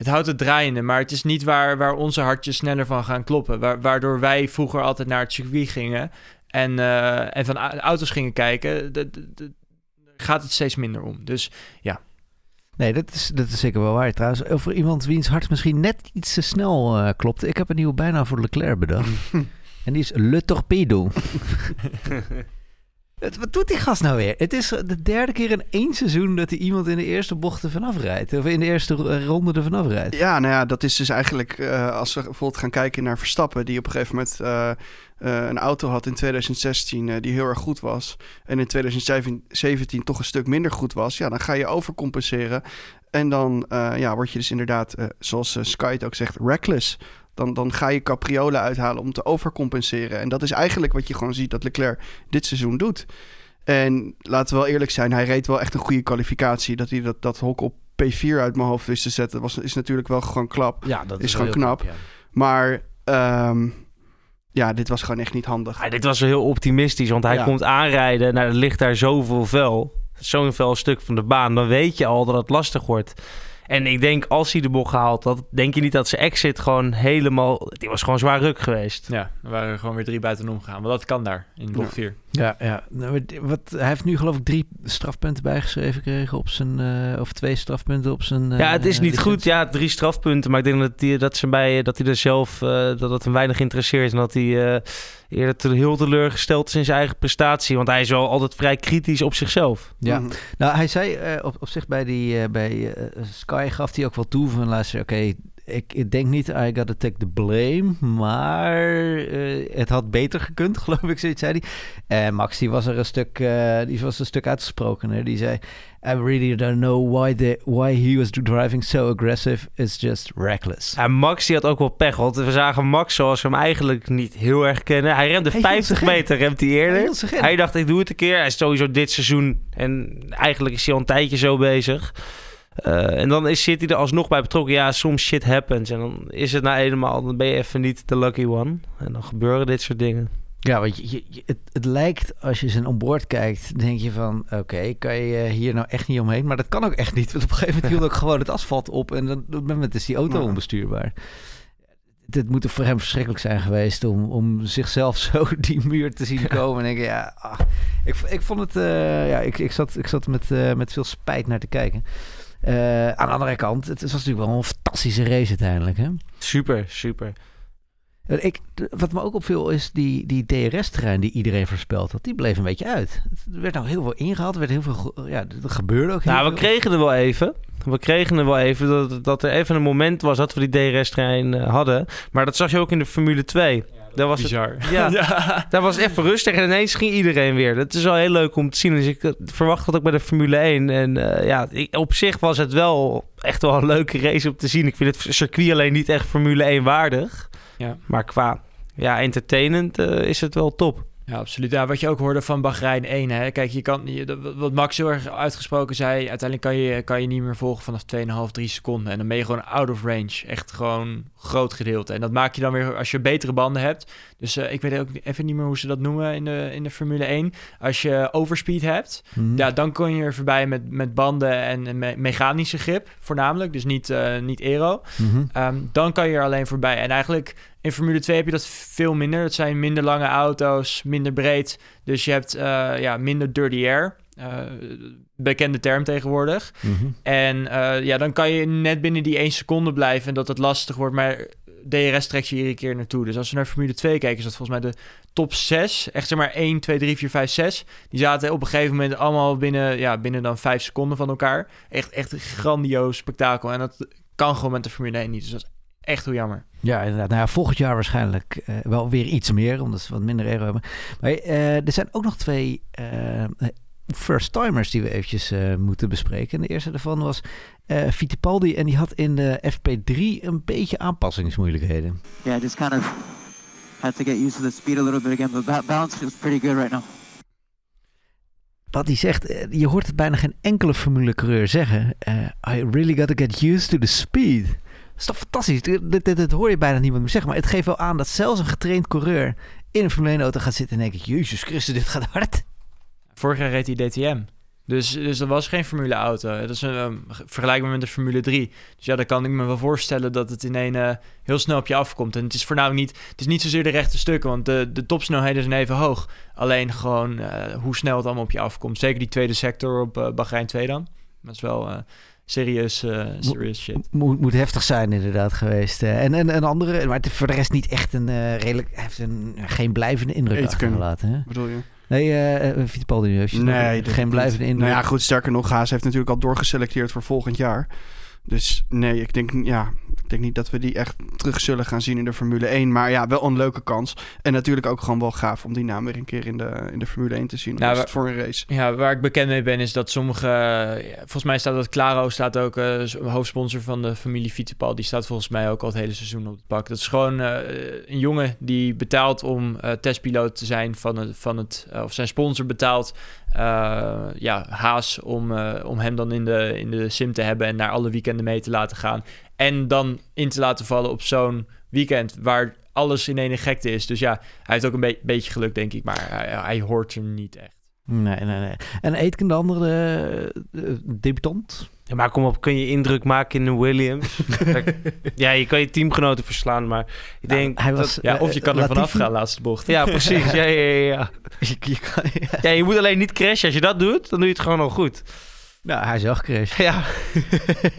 Het houdt het draaiende, maar het is niet waar, waar onze hartjes sneller van gaan kloppen. Wa waardoor wij vroeger altijd naar het circuit gingen en, uh, en van auto's gingen kijken, gaat het steeds minder om. Dus ja. Nee, dat is, dat is zeker wel waar trouwens. Over iemand wiens hart misschien net iets te snel uh, klopt. Ik heb een nieuwe bijnaam voor Leclerc bedacht. en die is Le Torpedo. Wat doet die gast nou weer? Het is de derde keer in één seizoen dat hij iemand in de eerste bocht er vanaf rijdt. Of in de eerste ro- ronde er vanaf rijdt. Ja, nou ja, dat is dus eigenlijk eh, als we bijvoorbeeld gaan kijken naar Verstappen, die op een gegeven moment eh, eh, een auto had in 2016 eh, die heel erg goed was. En in 2017 toch een stuk minder goed was. Ja, dan ga je overcompenseren. En dan eh, ja, word je dus inderdaad, eh, zoals eh, Sky het ook zegt, reckless. Dan, dan ga je capriolen uithalen om te overcompenseren. En dat is eigenlijk wat je gewoon ziet dat Leclerc dit seizoen doet. En laten we wel eerlijk zijn, hij reed wel echt een goede kwalificatie. Dat hij dat, dat hok op P4 uit mijn hoofd wist te zetten, was, is natuurlijk wel gewoon klap. Ja, dat Is gewoon knap. ja. Maar ehm, ja, dit was gewoon echt niet handig. Ja, dit was wel heel optimistisch, want hij Ja. komt aanrijden. Nou, er ligt daar zoveel vuil. Zo'n vuil stuk van de baan. Dan weet je al dat het lastig wordt. En ik denk, als hij de bocht haalt, dat, denk je niet dat zijn exit gewoon helemaal... Die was gewoon zwaar ruk geweest. Ja, er waren er gewoon weer drie buitenom gegaan. Maar dat kan daar, in bocht 4. Ja, ja. Nou, wat- hij heeft nu geloof ik drie strafpunten bijgeschreven gekregen op zijn... eh, of twee strafpunten op zijn... Ja, het is eh, niet licentie. goed. Ja, drie strafpunten. Maar ik denk dat, die, dat, ze bij, dat hij er zelf... eh, dat het hem weinig interesseert. En dat hij eh, eerder te, heel teleurgesteld is in zijn eigen prestatie. Want hij is wel altijd vrij kritisch op zichzelf. Ja, Mhm. nou hij zei eh, op, op zich bij, die, eh, bij eh, Sky gaf hij ook wel toe van luister, oké, ik, ik denk niet I gotta take the blame, maar eh, het had beter gekund, geloof ik, zoiets zei hij. En Max die was er een stuk, eh, die was een stuk uitgesproken. Hè? Die zei, I really don't know why, the, why he was driving so aggressive, it's just reckless. En Max die had ook wel pech. Want we zagen Max zoals we hem eigenlijk niet heel erg kennen. Hij remde Hij hield 50 zich in. meter, remt hij Hij eerder. in. Hij dacht, ik doe het een keer. Hij is sowieso dit seizoen. En eigenlijk is hij al een tijdje zo bezig. Eh, en dan is, zit hij er alsnog bij betrokken. Ja, soms shit happens. En dan is het nou eenmaal, dan ben je even niet de lucky one. En dan gebeuren dit soort dingen. Ja, want je, het, het lijkt, als je zijn onboard kijkt, denk je van, oké, kan je eh, hier nou echt niet omheen? Maar dat kan ook echt niet, want op een gegeven moment hield ook gewoon het asfalt op en dan, op dat moment is die auto Ja. onbestuurbaar. Het moet voor hem verschrikkelijk zijn geweest om, om zichzelf zo die muur te zien komen en denken, ja, ah, ik, ik vond het, eh, ja, ik, ik zat, ik zat met, eh, met veel spijt naar te kijken. Eh, aan de andere kant, het was natuurlijk wel een fantastische race uiteindelijk, hè? Super, super. Eh, Ik, wat me ook opviel is die, die DRS-terrein die iedereen voorspeld had. Die bleef een beetje uit. Er werd nou heel veel ingehaald. Er werd heel veel, ja, er gebeurde ook heel Nou, we veel. kregen er wel even. We kregen er wel even dat, dat er even een moment was dat we die DRS-trein eh, hadden. Maar dat zag je ook in de Formule 2. Daar was het, Bizar. ja, daar was even rustig en ineens ging iedereen weer. Dat is wel heel leuk om te zien. Dus ik eh, verwacht dat ook bij de Formule 1. En eh, ja, op zich was het wel echt wel een leuke race om te zien. Ik vind het circuit alleen niet echt Formule 1 waardig. Ja. Maar qua ja, entertainend eh, is het wel top. Ja, absoluut. Ja, wat je ook hoorde van Bahrein 1. Hè. Kijk, je kan, je, wat Max heel erg uitgesproken zei... uiteindelijk kan je, kan je niet meer volgen vanaf 2,5, 3 seconden. En dan ben je gewoon out of range. Echt gewoon groot gedeelte. En dat maak je dan weer als je betere banden hebt. Dus eh, ik weet ook even niet meer hoe ze dat noemen in de, in de Formule 1. Als je overspeed hebt... Mhm. Ja, dan kon je er voorbij met, met banden en en me- mechanische grip voornamelijk. Dus niet, eh, niet aero. Mhm. Ehm, dan kan je er alleen voorbij. En eigenlijk in Formule 2 heb je dat veel minder. Het zijn minder lange auto's, minder breed. Dus je hebt eh, ja, minder dirty air. Eh, bekende term tegenwoordig. Mhm. En eh, ja, dan kan je net binnen die 1 seconde blijven en dat het lastig wordt. Maar DRS trekt je iedere keer naartoe. Dus als we naar Formule 2 kijken, is dat volgens mij de top 6. Echt zeg maar 1, 2, 3, 4, 5, 6. Die zaten op een gegeven moment allemaal binnen, ja, binnen dan 5 seconden van elkaar. Echt, echt een grandioos spektakel. En dat kan gewoon met de Formule 1 niet. Dus dat is echt heel jammer. Ja, inderdaad. Nou ja, volgend jaar waarschijnlijk eh, wel weer iets meer, omdat ze wat minder aero hebben. Maar eh, er zijn ook nog twee eh, first-timers die we eventjes eh, moeten bespreken. En de eerste daarvan was eh Fittipaldi en die had in de FP3 een beetje aanpassingsmoeilijkheden. Yeah, I just kind of had to get used to the speed a little bit again, but ba- balance feels pretty good right now. Wat hij zegt, je hoort het bijna geen enkele formulecoureur zeggen. eh, I really got to get used to the speed. Is toch fantastisch? Dit, hoor je bijna niemand meer zeggen. Maar het geeft wel aan dat zelfs een getraind coureur in een Formule 1 auto gaat zitten en denkt... Jezus Christus, dit gaat hard. Vorig jaar reed hij DTM. Dus, dus dat was geen Formule auto. Dat is een, vergelijkbaar met de Formule 3. Dus ja, dan kan ik me wel voorstellen dat het in een eh, heel snel op je afkomt. En het is voornamelijk niet, het is niet zozeer de rechte stukken, want de, de topsnelheden zijn even hoog. Alleen gewoon eh, hoe snel het allemaal op je afkomt. Zeker die tweede sector op eh Bahrein 2 dan. Dat is wel serieus, eh, serious shit. Moet, moet heftig zijn inderdaad geweest. eh. en, en een andere, maar het is voor de rest niet echt een eh, redelijk... Heeft een, geen blijvende indruk achtergelaten. Hè? Bedoel je? Nee, eh uh, Fittipaldi heeft Nee, geen blijvende indruk. Nou ja, goed, sterker nog, Haas heeft natuurlijk al doorgeselecteerd voor volgend jaar. Dus nee, ik denk, ja, ik denk niet dat we die echt terug zullen gaan zien in de Formule 1. Maar ja, wel een leuke kans. En natuurlijk ook gewoon wel gaaf om die naam weer een keer in de, in de Formule 1 te zien. Nou, het voor een race. Ja, waar ik bekend mee ben is dat sommige... ja, volgens mij staat dat Claro staat ook eh, hoofdsponsor van de familie Fittipaldi. Die staat volgens mij ook al het hele seizoen op het pak. Dat is gewoon eh, een jongen die betaalt om eh, testpiloot te zijn van het... Van het of zijn sponsor betaalt ja, Haas om, om hem dan in de, in de sim te hebben en naar alle weekenden mee te laten gaan. En dan in te laten vallen op zo'n weekend waar alles in één gekte is. Dus ja, hij heeft ook een be beetje geluk, denk ik, maar hij, hij, hoort er niet echt. Nee, nee, nee. En Aitken, de andere uh, debutant? Ja, maar kom op, kun je indruk maken in een Williams? ja, je kan je teamgenoten verslaan, maar ik Nou, denk... hij was, dat, ja, of je kan er vanaf gaan, laatste bocht. ja, precies. Ja, ja, ja, ja. Je, je kan, ja. ja, je moet alleen niet crashen. Als je dat doet, dan doe je het gewoon al goed. Nou, hij is wel gecrashed. Ja,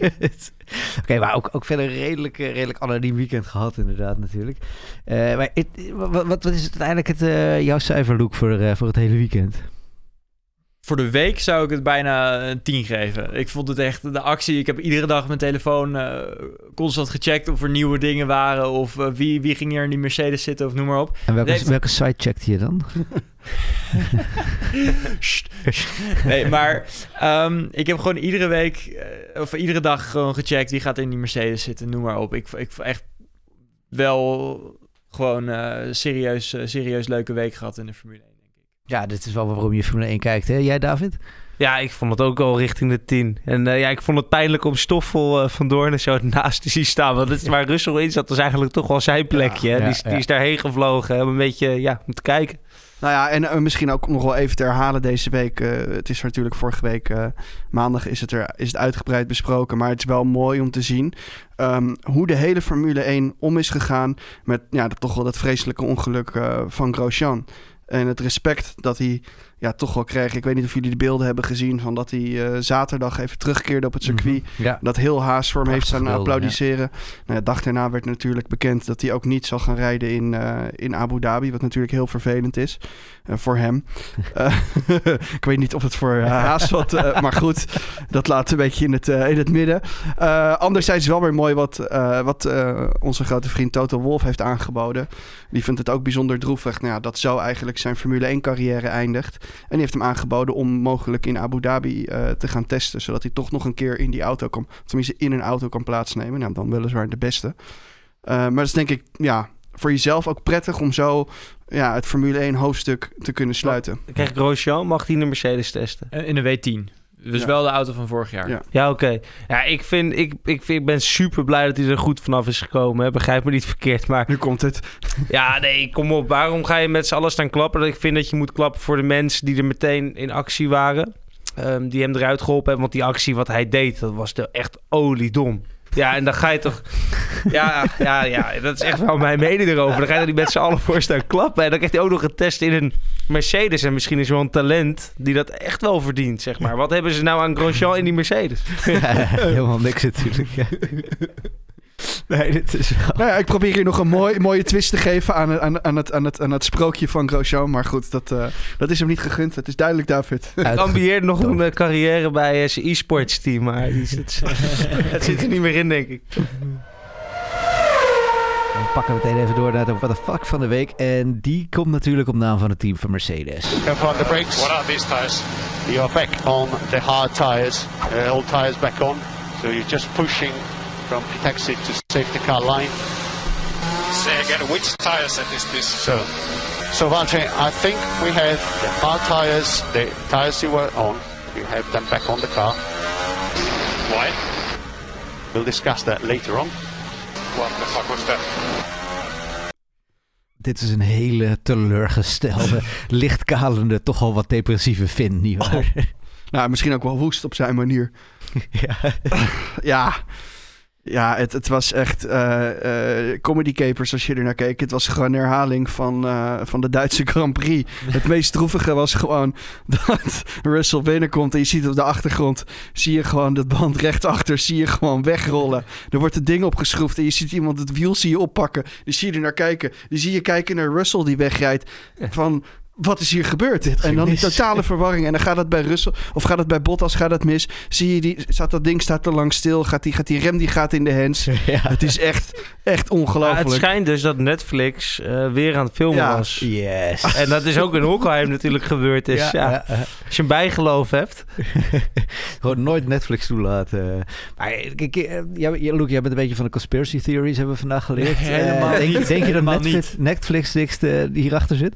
Oké, maar ook, ook verder redelijk, eh, redelijk anoniem weekend gehad inderdaad natuurlijk. Eh, maar wat, wat is het uiteindelijk het, eh, jouw cijferlook voor, voor het hele weekend? Voor de week zou ik het bijna een 10 geven. Ik vond het echt de actie. Ik heb iedere dag mijn telefoon eh, constant gecheckt of er nieuwe dingen waren. Of eh, wie, wie ging hier in die Mercedes zitten of noem maar op. En welke, Nee, welke site checkte je dan? Nee, maar ehm, ik heb gewoon iedere week eh, of iedere dag gewoon gecheckt wie gaat in die Mercedes zitten, noem maar op. Ik, ik vond echt wel gewoon serieus, serieus leuke week gehad in de Formule 1. Ja, dit is wel waarom je Formule 1 kijkt, hè? Jij, David? ja, ik vond het ook al richting de 10. En eh, ja, ik vond het pijnlijk om Stoffel uh, van Doorn zo naast te zien staan. Want het is waar Russell in zat, was eigenlijk toch wel zijn plekje. Ja, hè? ja, die, is- die ja. is daarheen gevlogen om een beetje ja, om te kijken. Nou ja, en eh, misschien ook nog wel even te herhalen deze week. het is natuurlijk vorige week maandag is het, er, is het uitgebreid besproken. Maar het is wel mooi om te zien ehm, hoe de hele Formule 1 om is gegaan met ja, dat, toch wel dat vreselijke ongeluk eh, van Grosjean. En het respect dat hij ja, toch wel kreeg. Ik weet niet of jullie de beelden hebben gezien van dat hij eh, zaterdag even terugkeerde op het circuit. Ja. Dat heel Haas voor hem heeft staan applaudisseren. Nou, de dag daarna werd natuurlijk bekend dat hij ook niet zal gaan rijden in, eh, in Abu Dhabi. Wat natuurlijk heel vervelend is eh, voor hem. Ik weet niet of het voor eh, Haas wat... maar goed, dat laat een beetje in het, in het midden. Anderzijds wel weer mooi wat, wat onze grote vriend Toto Wolff heeft aangeboden. Die vindt het ook bijzonder droevig. Nou ja, dat zo eigenlijk zijn Formule 1 carrière eindigt. En die heeft hem aangeboden om mogelijk in Abu Dhabi eh, te gaan testen. Zodat hij toch nog een keer in die auto kan, tenminste in een auto kan plaatsnemen. Nou, dan weliswaar de beste. Eh, maar dat is denk ik, ja, voor jezelf ook prettig om zo ja, het Formule 1 hoofdstuk te kunnen sluiten. Dan krijg Grosjean, mag hij de Mercedes testen? Eh, In de W10. Dus Ja. wel de auto van vorig jaar. Ja. Ja, oké. Ja, ik, vind, ik, ik, vind, ik ben super blij dat hij er goed vanaf is gekomen. Hè. Begrijp me niet verkeerd, maar... Nu komt het. Ja, nee, kom op. Waarom ga je met z'n allen staan klappen? Ik vind dat je moet klappen voor de mensen die er meteen in actie waren. Ehm, die hem eruit geholpen hebben. Want die actie wat hij deed, dat was de echt oliedom. Ja, en dan ga je toch... Ja, ja, ja, dat is echt wel mijn mening erover. Dan ga je niet met z'n allen voor klappen. En dan krijgt hij ook nog een test in een Mercedes. En misschien is wel een talent die dat echt wel verdient, zeg maar. Wat hebben ze nou aan Grosjean in die Mercedes? Helemaal niks natuurlijk. Nee, dit is wel... Nou ja, ik probeer hier nog een mooi, mooie twist te geven aan, aan, aan, het, aan, het, aan het sprookje van Grosjean. Maar goed, dat, eh, dat is hem niet gegund. Het is duidelijk, David. Ik ambieer nog een eh, carrière bij eh, zijn e-sports team. Maar die zit, het zit er niet meer in, denk ik. We pakken meteen even door naar de What the Fuck van de week. En die komt natuurlijk op naam van het team van Mercedes. Careful on the brakes. What are these tires? You are back on the hard tires. Uh, all tires back on. So you're just pushing from exit to safety car line. Say again, which tire set is this? So, so Valtteri, I think we have the hard tires, the tires you were on. You have them back on the car. Why? We'll discuss that later on. What the fuck was that? Dit is een hele teleurgestelde, lichtkalende, toch al wat depressieve Finn, nietwaar? Nou, misschien ook wel woest op zijn manier. Ja. ja, ja het, het was echt eh, comedy capers als je er naar keek. Het was gewoon een herhaling van, eh, van de Duitse Grand Prix. Het meest droevige was gewoon dat Russell binnenkomt en je ziet op de achtergrond, zie je gewoon dat band rechtsachter, zie je gewoon wegrollen. Er wordt het ding opgeschroefd en je ziet iemand het wiel zie je oppakken. Die zie je er naar kijken. Die zie je kijken naar Russell die wegrijdt van... wat is hier gebeurd? En dan die totale verwarring. En dan gaat het bij Russell, of gaat het bij Bottas, gaat het mis. Zie je, die, staat dat ding staat te lang stil. Gaat die, gaat die rem, die gaat in de hands. Het is echt, echt Ja, ongelooflijk. het schijnt dus dat Netflix eh, weer aan het filmen Ja. was. Yes. En dat is ook in Hockenheim natuurlijk gebeurd. Dus Ja, ja, ja, ja. als je een bijgeloof hebt. Gewoon nooit Netflix toelaten. Maar kijk, eh, Luke, jij bent een beetje van de conspiracy theories, hebben we vandaag geleerd. Nee, helemaal Eh, denk, niet. denk je dat Helemaal Netflix, Netflix niks hierachter zit?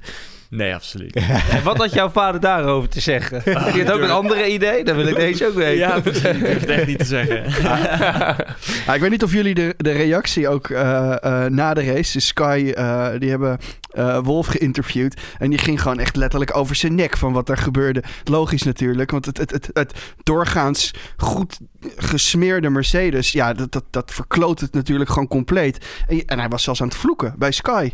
Nee, absoluut. En wat had jouw vader daarover te zeggen? Je had ook een andere idee? Dan wil ik deze ook weten. Ja, precies. Ik durf het echt niet te zeggen. Ja, ik weet niet of jullie de, de reactie ook eh, eh, na de race. Sky, eh, die hebben eh, Wolf geïnterviewd. En die ging gewoon echt letterlijk over zijn nek van wat er gebeurde. Logisch natuurlijk, want het, het, het, het doorgaans goed gesmeerde Mercedes... ja, dat, dat, dat verkloot het natuurlijk gewoon compleet. En, en hij was zelfs aan het vloeken bij Sky.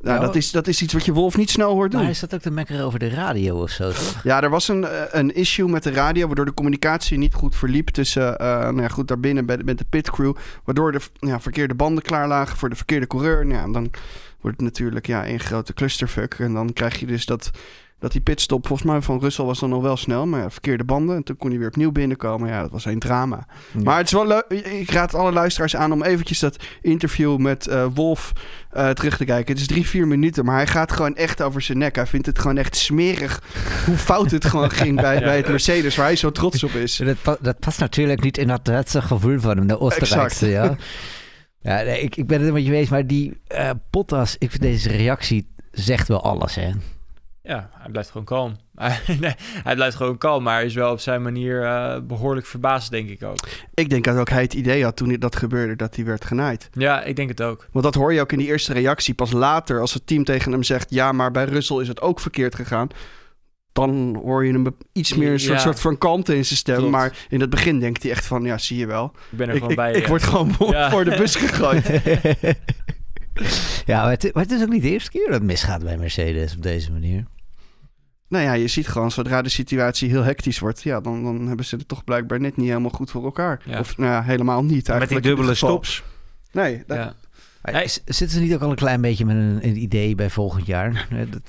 Nou, Ja, dat, is, dat is iets wat je Wolf niet snel hoort doen. Maar hij zat ook te mekkeren over de radio of zo, toch? Ja, er was een, eh, een issue met de radio, waardoor de communicatie niet goed verliep tussen, eh nou ja, goed, daarbinnen bij met de pitcrew. Waardoor de ja, verkeerde banden klaar lagen voor de verkeerde coureur. Nou, ja, dan wordt het natuurlijk ja, één grote clusterfuck. En dan krijg je dus dat, dat die pitstop, volgens mij van Russell was dan nog wel snel. Maar ja, verkeerde banden. En toen kon hij weer opnieuw binnenkomen. Ja, dat was een drama. Maar het is wel leuk. Ik raad alle luisteraars aan om eventjes dat interview met eh, Wolf eh, terug te kijken. Het is drie, vier minuten. Maar hij gaat gewoon echt over zijn nek. Hij vindt het gewoon echt smerig hoe fout het gewoon ging bij, Ja. bij het Mercedes. Waar hij zo trots op is. Dat, pa- dat past natuurlijk niet in dat Duitse gevoel van hem, de Oostenrijkse, ja. Exact. Ja, nee, ik, ik ben het met je eens, maar die Bottas, ik vind deze reactie zegt wel alles, hè. Ja, hij blijft gewoon kalm. nee, hij blijft gewoon kalm, maar hij is wel op zijn manier eh, behoorlijk verbaasd, denk ik ook. Ik denk dat ook hij het idee had toen dat gebeurde dat hij werd genaaid. Ja, ik denk het ook. Want dat hoor je ook in die eerste reactie. Pas later, als het team tegen hem zegt... ja, maar bij Russell is het ook verkeerd gegaan... dan hoor je hem iets meer een soort, Ja. soort van kalmte in zijn stem. Klopt. Maar in het begin denkt hij echt van... ja, zie je wel. Ik ben er ik, gewoon ik, bij, Ik ja. word gewoon Ja. voor de bus gegooid. ja, maar het, maar het is ook niet de eerste keer dat het misgaat bij Mercedes op deze manier. Nou ja, je ziet gewoon... zodra de situatie heel hectisch wordt... ja, dan, dan hebben ze het toch blijkbaar net niet helemaal goed voor elkaar. Ja. Of nou ja, helemaal niet Met die dubbele stops. Nee, dat- Ja. S- Zitten ze niet ook al een klein beetje met een, een idee bij volgend jaar? Dat,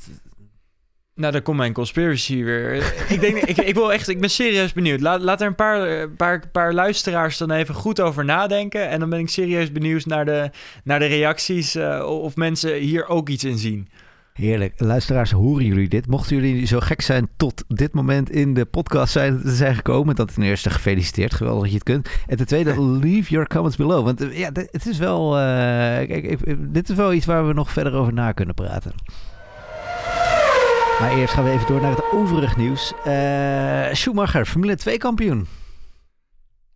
Nou, daar komt mijn conspiracy weer. ik, denk, ik, ik, wil echt, ik ben serieus benieuwd. Laat, laat er een paar, eh, paar, paar luisteraars dan even goed over nadenken. En dan ben ik serieus benieuwd naar de, naar de reacties. eh, of mensen hier ook iets in zien. Heerlijk. Luisteraars, horen jullie dit? Mochten jullie zo gek zijn tot dit moment in de podcast zijn, zijn gekomen, dat ten eerste gefeliciteerd, geweldig dat je het kunt. En ten tweede, leave your comments below. Want eh, ja, het is wel, eh, kijk, ik- dit is wel iets waar we nog verder over na kunnen praten. Maar eerst gaan we even door naar het overig nieuws. Eh, Schumacher, Formule 2 kampioen.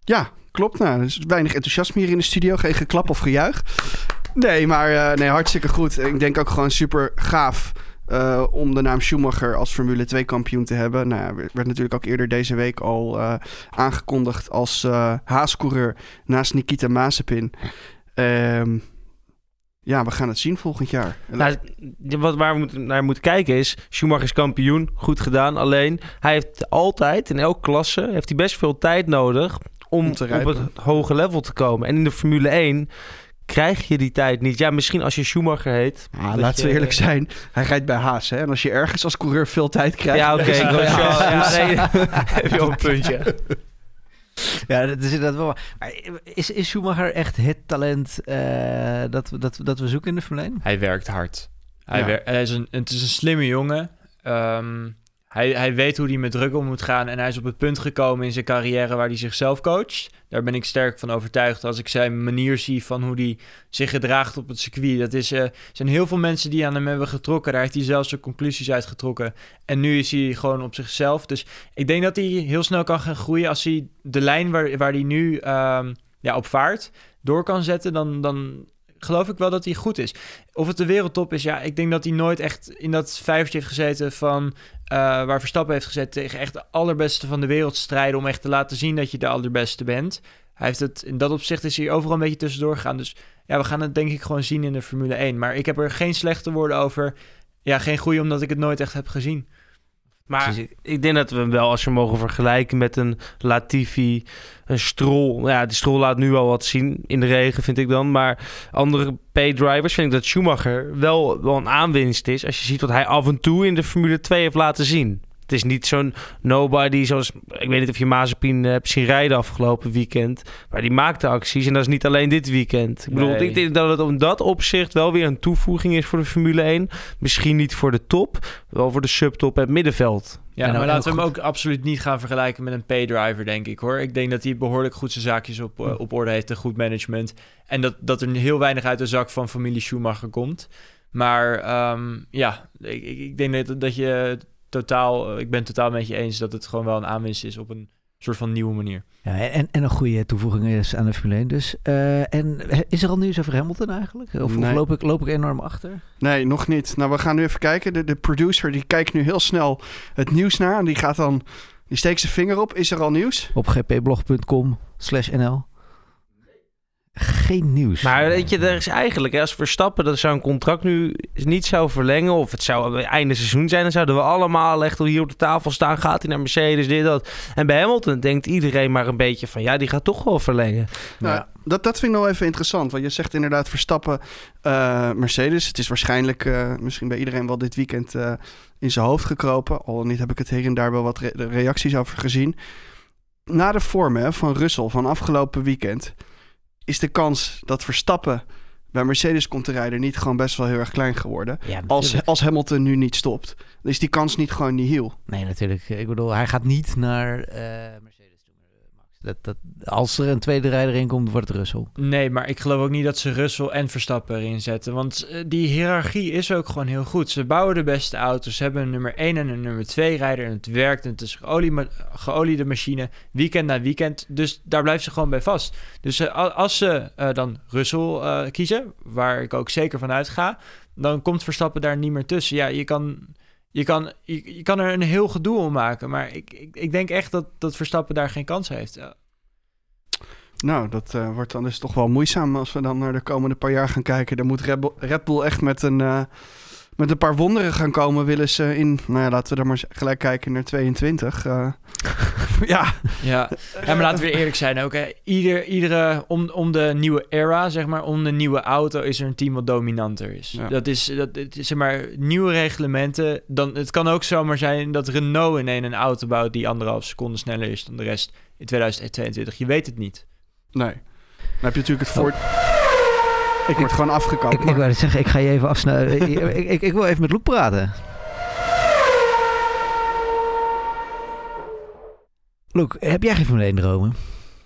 Ja, klopt. Nou, er is weinig enthousiasme hier in de studio. Geen geklap of gejuich. Nee, maar eh, nee, hartstikke goed. Ik denk ook gewoon super gaaf eh, om de naam Schumacher als Formule 2 kampioen te hebben. Nou, ja, werd natuurlijk ook eerder deze week al eh, aangekondigd als eh haascoureur naast Nikita Mazepin. Ehm, ja, we gaan het zien volgend jaar. Nou, wat, waar we moeten, naar moeten kijken is... Schumacher is kampioen, goed gedaan. Alleen, hij heeft altijd, in elke klasse... heeft hij best veel tijd nodig... om, op het hoge level te komen. En in de Formule 1 krijg je die tijd niet. Ja, misschien als je Schumacher heet. Ah, dat laten we eerlijk zijn, hij rijdt bij Haas. Hè? En als je ergens als coureur veel tijd krijgt... Ja, oké. ja, nee, heb je ook een puntje. Ja, dat is inderdaad wel. Maar is, is Schumacher echt het talent eh, dat, we- dat, dat we zoeken in de Formule 1? Hij werkt hard. Hij, Ja. wer- hij is een, het is een slimme jongen. Ehm, hij, hij weet hoe hij met druk om moet gaan. En hij is op het punt gekomen in zijn carrière waar hij zichzelf coacht. Daar ben ik sterk van overtuigd. Als ik zijn manier zie van hoe hij zich gedraagt op het circuit. Dat is, er zijn heel veel mensen die aan hem hebben getrokken. Daar heeft hij zelfs zijn conclusies uit getrokken. En nu is hij gewoon op zichzelf. Dus ik denk dat hij heel snel kan gaan groeien. Als hij de lijn waar, waar hij nu ehm, ja, op vaart door kan zetten, dan, dan geloof ik wel dat hij goed is. Of het de wereldtop is, ja, ik denk dat hij nooit echt in dat vijvertje heeft gezeten van eh, waar Verstappen heeft gezet tegen echt de allerbeste van de wereld strijden om echt te laten zien dat je de allerbeste bent. Hij heeft het in dat opzicht is hij overal een beetje tussendoor gegaan. Dus ja, we gaan het denk ik gewoon zien in de Formule 1. Maar ik heb er geen slechte woorden over. Ja, geen goede omdat ik het nooit echt heb gezien. Maar ik- denk dat we hem wel, als je mogen vergelijken met een Latifi, een Stroll. Ja, die Stroll laat nu al wat zien in de regen, vind ik dan. Maar andere P-drivers vind ik dat Schumacher wel, wel een aanwinst is. Als je ziet wat hij af en toe in de Formule 2 heeft laten zien. Het is niet zo'n nobody zoals... Ik weet niet of je Mazepin eh, hebt zien rijden afgelopen weekend. Maar die maakte acties en dat is niet alleen dit weekend. Ik bedoel, Nee. ik denk dat het om dat opzicht wel weer een toevoeging is voor de Formule 1. Misschien niet voor de top, wel voor de subtop en het middenveld. Ja, maar laten we hem ook absoluut niet gaan vergelijken met een pay-driver, denk ik hoor. Ik denk dat hij behoorlijk goed zijn zaakjes op, eh, op orde heeft en goed management. En dat, dat er heel weinig uit de zak van familie Schumacher komt. Maar ehm, ja, ik, ik, ik denk dat, dat je totaal, eh, ik ben het totaal met je eens dat het gewoon wel een aanwinst is op een soort van nieuwe manier. Ja, en, en een goede toevoeging is aan de Formule 1 dus. Eh, en is er al nieuws over Hamilton eigenlijk? Of, loop, ik, loop ik enorm achter? Nee, nog niet. Nou, we gaan nu even kijken. De, de producer die kijkt nu heel snel het nieuws naar. En die gaat dan... Die steekt zijn vinger op. Is er al nieuws? Op gpblog.com slash nl. Geen nieuws. Maar weet je, er is eigenlijk, hè, als Verstappen dat zo'n contract nu niet zou verlengen, of het zou einde seizoen zijn, dan zouden we allemaal echt hier op de tafel staan. Gaat hij naar Mercedes, dit, dat. En bij Hamilton denkt iedereen maar een beetje van, ja, die gaat toch wel verlengen. Nou, dat, dat vind ik nog even interessant. Want je zegt inderdaad Verstappen, eh, Mercedes. Het is waarschijnlijk eh, misschien bij iedereen wel dit weekend eh, in zijn hoofd gekropen. Al niet heb ik het hier en daar wel wat re- reacties over gezien. Na de vorm hè, van Russell van afgelopen weekend... is de kans dat Verstappen bij Mercedes komt te rijden... niet gewoon best wel heel erg klein geworden. Ja, Als, als Hamilton nu niet stopt. Dan is die kans niet gewoon nihil. Nee, natuurlijk. Ik bedoel, hij gaat niet naar eh, Mercedes toe, eh, Max. Dat, als er een tweede rijder in komt, wordt het Russell. Nee, maar ik geloof ook niet dat ze Russell en Verstappen erin zetten. Want eh, die hiërarchie is ook gewoon heel goed. Ze bouwen de beste auto's. Ze hebben een nummer 1 en een nummer 2 rijder. En het werkt. En het is geolie, geoliede machine. Weekend na weekend. Dus daar blijven ze gewoon bij vast. Dus eh, als ze eh, dan Russell kiezen, waar ik ook zeker van uitga, dan komt Verstappen daar niet meer tussen. Ja, je kan, je kan, je, je kan er een heel gedoe om maken. Maar ik, ik, ik denk echt dat, dat Verstappen daar geen kans heeft. Nou, dat eh, wordt dan dus toch wel moeizaam als we dan naar de komende paar jaar gaan kijken. Dan moet Red Bull, echt met een, eh, met een paar wonderen gaan komen. Willen ze in, nou ja, laten we dan maar gelijk kijken naar 22. eh. ja, Ja. ja, maar laten we weer eerlijk zijn ook. Hè. Ieder, iedere, om, om de nieuwe era, zeg maar, om de nieuwe auto is er een team wat dominanter is. Ja. Dat is, dat, het is, zeg maar, nieuwe reglementen. Dan, het kan ook zomaar zijn dat Renault in een, een auto bouwt die anderhalf seconde sneller is dan de rest in 2022. Je weet het niet. nee. Dan heb je natuurlijk het voor... Ik word gewoon afgekapt. Ik, ik wou zeggen, ik ga je even afsnijden. ik, ik, ik, ik wil even met Loek praten. Loek, heb jij geen Formule 1 dromen?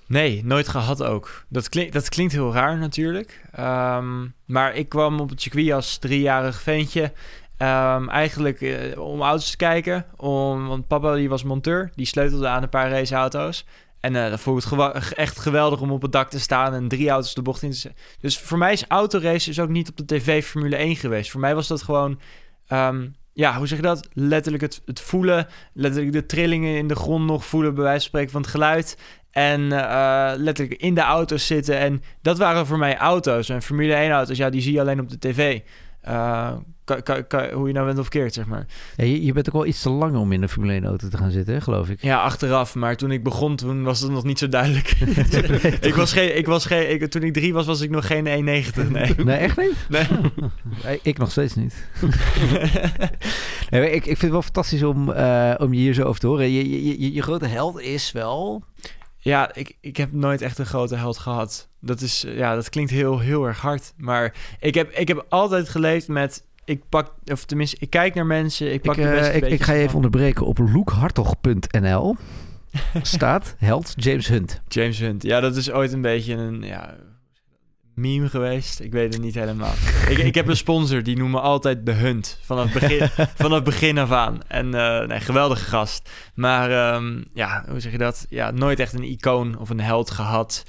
Nee, nooit gehad ook. Dat, klink, dat klinkt heel raar natuurlijk. Ehm, maar ik kwam op het circuit als driejarig ventje. Ehm, eigenlijk eh, om auto's te kijken. Om, want papa die was monteur. Die sleutelde aan een paar raceauto's. En eh dat ik het echt geweldig om op het dak te staan en drie auto's de bocht in te zetten. Dus voor mij is autorace is ook niet op de tv Formule 1 geweest. Voor mij was dat gewoon, ehm, ja, hoe zeg je dat? Letterlijk het, het voelen, letterlijk de trillingen in de grond nog voelen, bij wijze van spreken van het geluid. En eh, letterlijk in de auto's zitten. En dat waren voor mij auto's. En Formule 1 auto's, ja, die zie je alleen op de tv. Eh, hoe je nou bent of keert, zeg maar. Ja, je, je bent ook wel iets te lang om in een Formule 1 auto te gaan zitten, hè, geloof ik. Ja, achteraf. Maar toen ik begon, toen was het nog niet zo duidelijk. ik was geen, ik was geen, ik, toen ik drie was, was ik nog geen 1,90. Nee. Nee, echt niet? Nee. Nee, ik nog steeds niet. nee, ik, ik vind het wel fantastisch om, eh, om je hier zo over te horen. Je, je, je, je grote held is wel... Ja, ik, ik heb nooit echt een grote held gehad. Dat is, eh, ja, dat klinkt heel, heel erg hard. Maar ik heb, ik heb altijd geleefd met, ik pak, of tenminste, ik kijk naar mensen, ik pak Ik, de eh, beste ik, ik beetjes ga je even onderbreken. Op loekhartog.nl staat held James Hunt. James Hunt. Ja, dat is ooit een beetje een ja, meme geweest. Ik weet het niet helemaal. ik, ik heb een sponsor, die noemen altijd de Hunt. Vanaf begin, vanaf begin af aan. En nee, geweldige gast. Maar ehm, ja, hoe zeg je dat? Ja, nooit echt een icoon of een held gehad.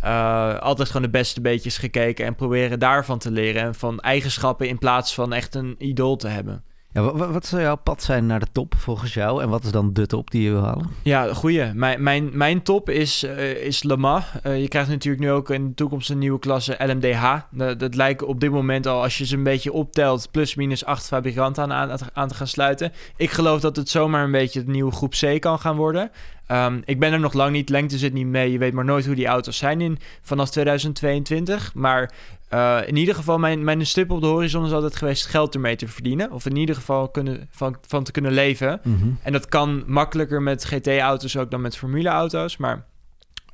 Eh, altijd gewoon de beste beetjes gekeken en proberen daarvan te leren. En van eigenschappen in plaats van echt een idool te hebben. Ja, wa- wa- wat zou jouw pad zijn naar de top volgens jou? En wat is dan de top die je wil halen? Ja, goeie. Mijn, mijn, mijn top is, eh, is Le. Eh, je krijgt natuurlijk nu ook in de toekomst een nieuwe klasse LMDH. Dat, lijkt op dit moment al, als je ze een beetje optelt, plus minus acht fabrikanten aan, aan, aan te gaan sluiten. Ik geloof dat het zomaar een beetje het nieuwe groep C kan gaan worden. Ehm, ik ben er nog lang niet, lengte zit niet mee. Je weet maar nooit hoe die auto's zijn in, vanaf 2022. Maar eh, in ieder geval, mijn, mijn stip op de horizon is altijd geweest geld ermee te verdienen. Of in ieder geval kunnen, van, van te kunnen leven. Mhm. En dat kan makkelijker met GT-auto's ook dan met formule-auto's. Maar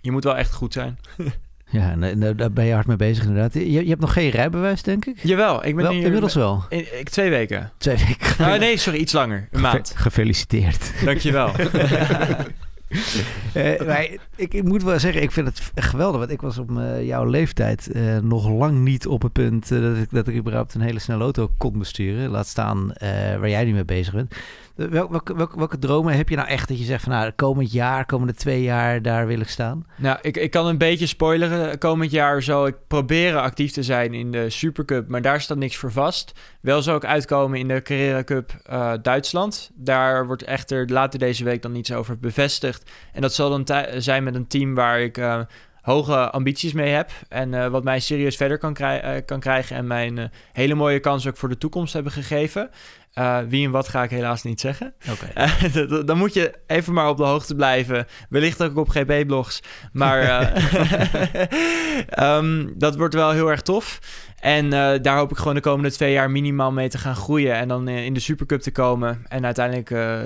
je moet wel echt goed zijn. Ja, en, daar ben je hard mee bezig inderdaad. Je, je hebt nog geen rijbewijs, denk ik? Jawel, ik ben Wel, hier... inmiddels wel. In, ik, twee weken. Twee weken. Ah, nee, sorry, iets langer. Een maand. Ge- gefeliciteerd. Dankjewel. Maar ik, ik moet wel zeggen, ik vind het geweldig. Want ik was op eh, jouw leeftijd eh, nog lang niet op het punt dat, ik, dat ik überhaupt een hele snelle auto kon besturen. Laat staan waar jij nu mee bezig bent. Eh, Wel, welke, dromen heb je nou echt dat je zegt van nou, komend jaar, komende twee jaar, daar wil ik staan? Nou, ik, ik kan een beetje spoileren. Komend jaar zou ik proberen actief te zijn in de Supercup, maar daar staat niks voor vast. Wel zou ik uitkomen in de Carrera Cup eh, Duitsland. Daar wordt echter later deze week dan iets over bevestigd. En dat zal dan zijn met een team waar ik eh, hoge ambities mee heb. En eh, wat mij serieus verder kan, krij- eh, kan krijgen. En mij een eh, hele mooie kans ook voor de toekomst hebben gegeven. Wie en wat ga ik helaas niet zeggen. Dan moet je even maar op de hoogte blijven. Wellicht ook op GP-blogs. Maar eh, ehm, dat wordt wel heel erg tof. En eh, daar hoop ik gewoon de komende twee jaar minimaal mee te gaan groeien. En dan eh, in de Supercup te komen. En uiteindelijk eh,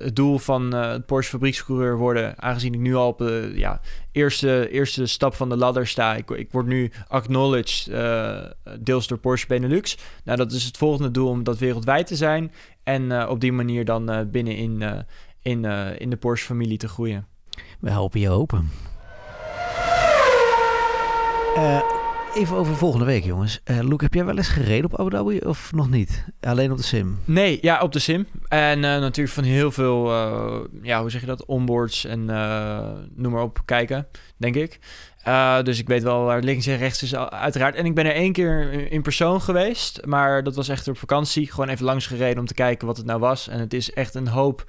het doel van eh, het Porsche fabriekscoureur worden. Aangezien ik nu al op de ja, eerste, eerste stap van de ladder sta. Ik, ik word nu acknowledged, eh, deels door Porsche Benelux. Nou, dat is het volgende doel om dat wereldwijd te zijn. En eh, op die manier dan eh, binnen in, eh, in, eh, in de Porsche-familie te groeien. We helpen je open. Eh, even over volgende week, jongens. Eh Luke, heb jij wel eens gereden op Abu Dhabi of nog niet? Alleen op de sim? Nee, ja, op de sim. En eh, natuurlijk van heel veel, eh, ja, hoe zeg je dat, onboards en noem maar op, kijken, denk ik. Dus ik weet wel waar links en rechts is, uiteraard. En ik ben er één keer in persoon geweest, maar dat was echt op vakantie. Gewoon even langs gereden om te kijken wat het nou was. En het is echt een hoop,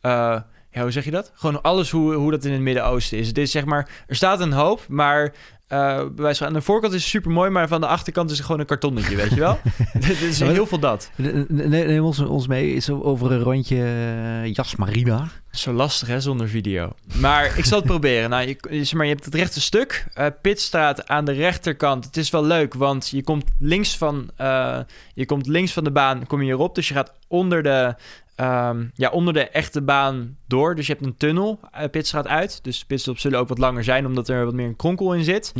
ja, hoe zeg je dat? Gewoon alles hoe, hoe dat in het Midden-Oosten is. Het is zeg maar, er staat een hoop, maar... eh, bij wijze van- aan de voorkant is super mooi, maar van de achterkant is het gewoon een kartonnetje, weet je wel? Het is heel veel dat. Ne- ne- Neem ons, ons mee is over een rondje uh, Jasmarina. Zo lastig hè, zonder video. Maar ik zal het proberen. Nou, je, zeg maar, je hebt het rechte stuk. eh Pitstraat aan de rechterkant. Het is wel leuk, want je komt links van, eh, je komt links van de baan kom je hierop. Dus je gaat onder de, ehm, ja, onder de echte baan door. Dus je hebt een tunnel, uh, Pitstraat uit. Dus de pitstops zullen ook wat langer zijn, omdat er wat meer een kronkel in zit.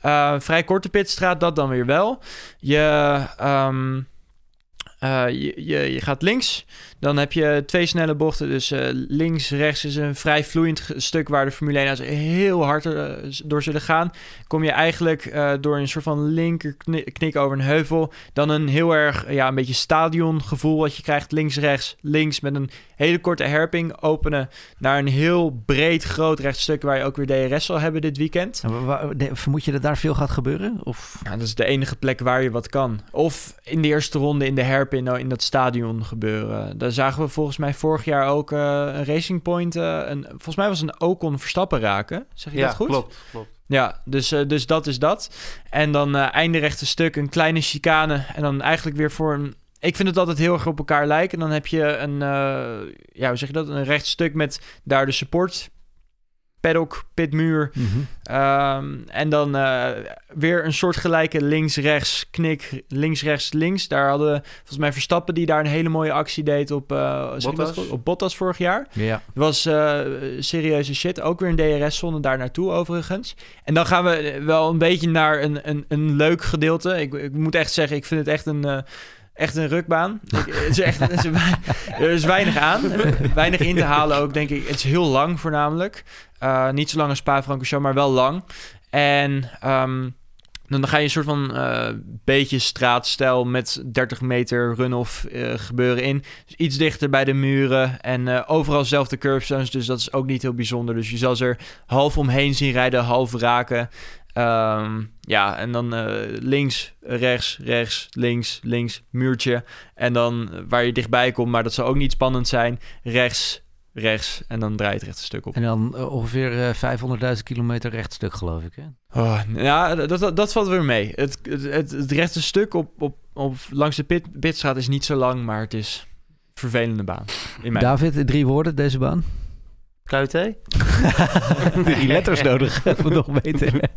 Eh, vrij korte pitstraat, dat dan weer wel. Je, ehm, eh, je, je, je gaat links. Dan heb je twee snelle bochten. Dus eh, links, rechts is een vrij vloeiend stuk waar de Formule 1 auto's heel hard eh, door zullen gaan. Kom je eigenlijk eh, door een soort van linker kni- knik over een heuvel. Dan een heel erg, ja, een beetje stadiongevoel wat je krijgt. Links, rechts, links met een hele korte herping openen naar een heel breed, groot rechtstuk waar je ook weer DRS zal hebben dit weekend. Vermoed je dat daar veel gaat gebeuren? Of? Ja, dat is de enige plek waar je wat kan. Of in de eerste ronde in de herpin nou, in dat stadion gebeuren. Daar zagen we volgens mij vorig jaar ook eh, een Racing Point. eh, een, volgens mij was een Ocon Verstappen raken. Zeg je Ja, dat goed? klopt, klopt. Ja, dus, eh, dus dat is dat. En dan eh einde rechte stuk, een kleine chicane. En dan eigenlijk weer voor een... Ik vind het altijd heel erg op elkaar lijken. Dan heb je een, eh, ja, hoe zeg je dat? Een recht stuk met daar de support paddock, pitmuur. Ehm, en dan eh, weer een soortgelijke links-rechts knik, links-rechts-links. Daar hadden volgens mij Verstappen die daar een hele mooie actie deed op, eh, dat Bottas? op Bottas vorig jaar. Ja. Was eh, serieuze shit. Ook weer een DRS-zone daar naartoe overigens. En dan gaan we wel een beetje naar een, een, een leuk gedeelte. Ik, ik moet echt zeggen, ik vind het echt een... Echt een rukbaan. Ik- het is echt, het is er is weinig aan. Weinig in te halen ook, denk ik. Het is heel lang voornamelijk. Uh, niet zo lang als Spa-Francorchamps, maar wel lang. En um, dan ga je een soort van uh, beetje straatstijl met 30 meter run-off uh, gebeuren in. Dus iets dichter bij de muren en uh, overal zelfde curbstones. Dus dat is ook niet heel bijzonder. Dus je zal ze er half omheen zien rijden, half raken. Ehm, ja, en dan eh, links, rechts, rechts, links, links, muurtje. En dan eh, waar je dichtbij komt, maar dat zou ook niet spannend zijn. Rechts, rechts en dan draait het stuk op. En dan eh, ongeveer eh 500.000 kilometer rechtstuk, geloof ik. Hè? Oh, ja, dat, dat, dat valt weer mee. Het, het, het, rechte stuk op, op, op, langs de pit, pitstraat is niet zo lang, maar het is een vervelende baan. In mijn David, in drie woorden, deze baan? KUT? Drie letters nodig om nog beter.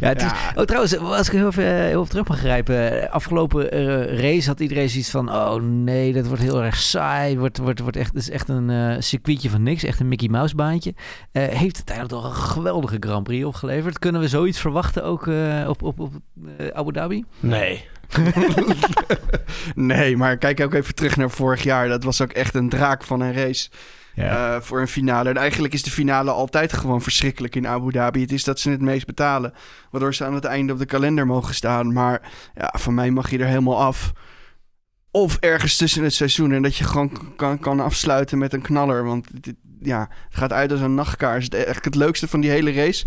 Ja, het is, oh, trouwens, als ik heel even, eh, heel even terug mag grijpen. Afgelopen eh, race had iedereen zoiets van... Oh nee, dat wordt heel erg saai. Wordt, wordt, wordt echt, het is echt een eh, circuitje van niks. Echt een Mickey Mouse baantje. Eh, heeft het eigenlijk toch een geweldige Grand Prix opgeleverd. Kunnen we zoiets verwachten ook eh, op, op, op eh, Abu Dhabi? Nee. nee, maar kijk ook even terug naar vorig jaar. Dat was ook echt een draak van een race. Eh, voor een finale. En eigenlijk is de finale altijd gewoon verschrikkelijk in Abu Dhabi. Het is dat ze het meest betalen. Waardoor ze aan het einde op de kalender mogen staan. Maar ja, van mij mag je er helemaal af. Of ergens tussen het seizoen. En dat je gewoon kan, kan afsluiten met een knaller. Want ja, het gaat uit als een nachtkaars. Echt het leukste van die hele race.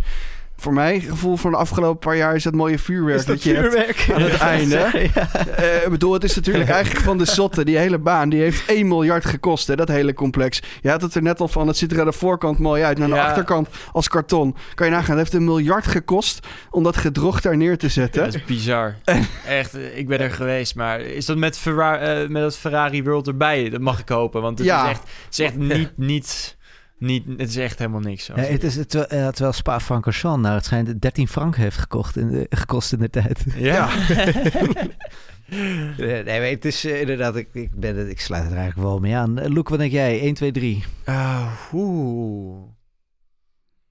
Voor mij, het gevoel van de afgelopen paar jaar, is dat mooie vuurwerk Is dat dat, je vuurwerk? hebt aan het einde. ja. Eh, ik bedoel, het is natuurlijk eigenlijk van de zotte. Die hele baan, die heeft 1 miljard gekost, hè, dat hele complex. Je had het er net al van, het ziet er aan de voorkant mooi uit. En aan de Ja. achterkant als karton. Kan je nagaan, het heeft een miljard gekost om dat gedrocht daar neer te zetten. Dat is bizar. Echt, eh, ik ben er geweest, maar is dat met, Ferrari, eh, met dat Ferrari World erbij? Dat mag ik hopen, want het is echt, het is echt niet, niet, niet, het is echt helemaal niks. Ja, het is het, terwijl- eh, terwijl Spa-Francorchamps, nou, het schijnt 13 frank heeft gekocht in de, gekost in de tijd. Ja. nee, maar het is eh, inderdaad, ik, ik, ben, het- ik sluit het er eigenlijk wel mee aan. Uh, Loek, wat denk jij? 1, 2, 3. Ah, oeh.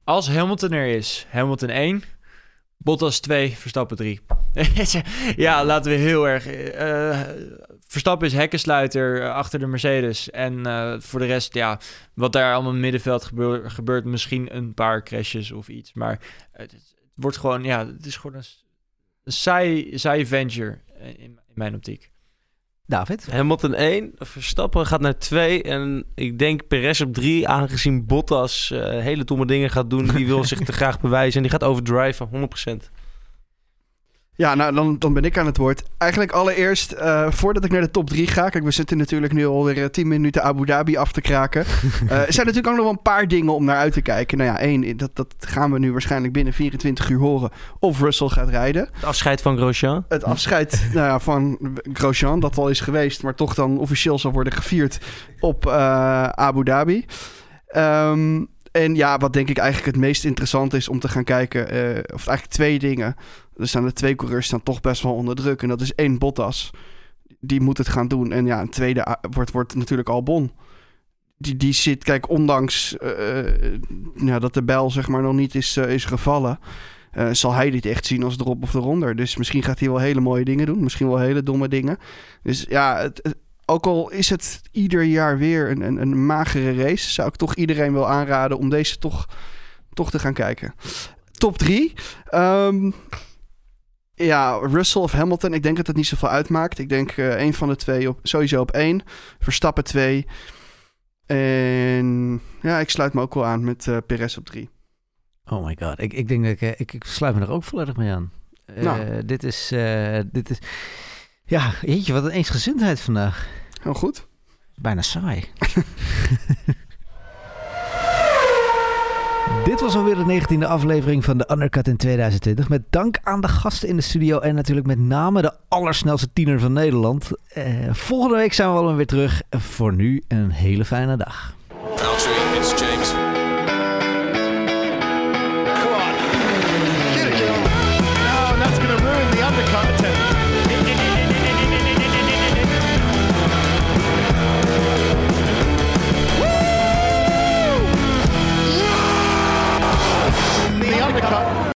Als Hamilton er is, Hamilton 1, Bottas 2, Verstappen 3. ja, laten we heel erg... eh, Verstappen is hekkensluiter eh, achter de Mercedes. En eh, voor de rest, ja, wat daar allemaal in het middenveld gebeur- gebeurt, misschien een paar crashes of iets. Maar het, het wordt gewoon, ja, het is gewoon een, een saai, venture in, in mijn optiek. David? Hamilton 1, Verstappen gaat naar 2 en ik denk Perez op 3, aangezien Bottas eh, hele domme dingen gaat doen. Die wil zich te graag bewijzen en die gaat overdriven, 100%. Ja, nou dan, dan ben ik aan het woord. Eigenlijk allereerst, eh, voordat ik naar de top 3 ga. Kijk, we zitten natuurlijk nu alweer eh, 10 minuten Abu Dhabi af te kraken. Eh, er zijn natuurlijk ook nog wel een paar dingen om naar uit te kijken. Nou ja, één, dat, dat gaan we nu waarschijnlijk binnen 24 uur horen. Of Russell gaat rijden. Het afscheid van Grosjean. Het afscheid nou ja, van Grosjean, dat al is geweest, maar toch dan officieel zal worden gevierd op eh, Abu Dhabi. Ehm, en ja, wat denk ik eigenlijk het meest interessant is om te gaan kijken, eh, of eigenlijk twee dingen. Er staan de twee coureurs staan toch best wel onder druk. En dat is één Bottas. Die moet het gaan doen. En ja, een tweede wordt, wordt natuurlijk Albon. Die, die zit, kijk, ondanks eh, eh, ja, dat de bel zeg maar nog niet is, eh, is gevallen... zal hij dit echt zien als erop of eronder. Dus misschien gaat hij wel hele mooie dingen doen. Misschien wel hele domme dingen. Dus ja, het, ook al is het ieder jaar weer een, een, een magere race... zou ik toch iedereen wel aanraden om deze toch, toch te gaan kijken. Top 3. Ja, Russell of Hamilton. Ik denk dat het niet zoveel uitmaakt. Ik denk eh een van de twee op, sowieso op één. Verstappen 2. En ja, ik sluit me ook wel aan met eh Perez op 3. Oh my god, ik, ik denk dat ik, eh, ik, ik sluit me er ook volledig mee aan. Nou. Dit is, dit is, ja, jeetje, wat een eensgezindheid vandaag. Heel goed. Bijna saai. Dit was alweer de negentiende aflevering van de Undercut in 2020. Met dank aan de gasten in de studio en natuurlijk met name de allersnelste tiener van Nederland. Eh, volgende week zijn we alweer weer terug. Voor nu een hele fijne dag.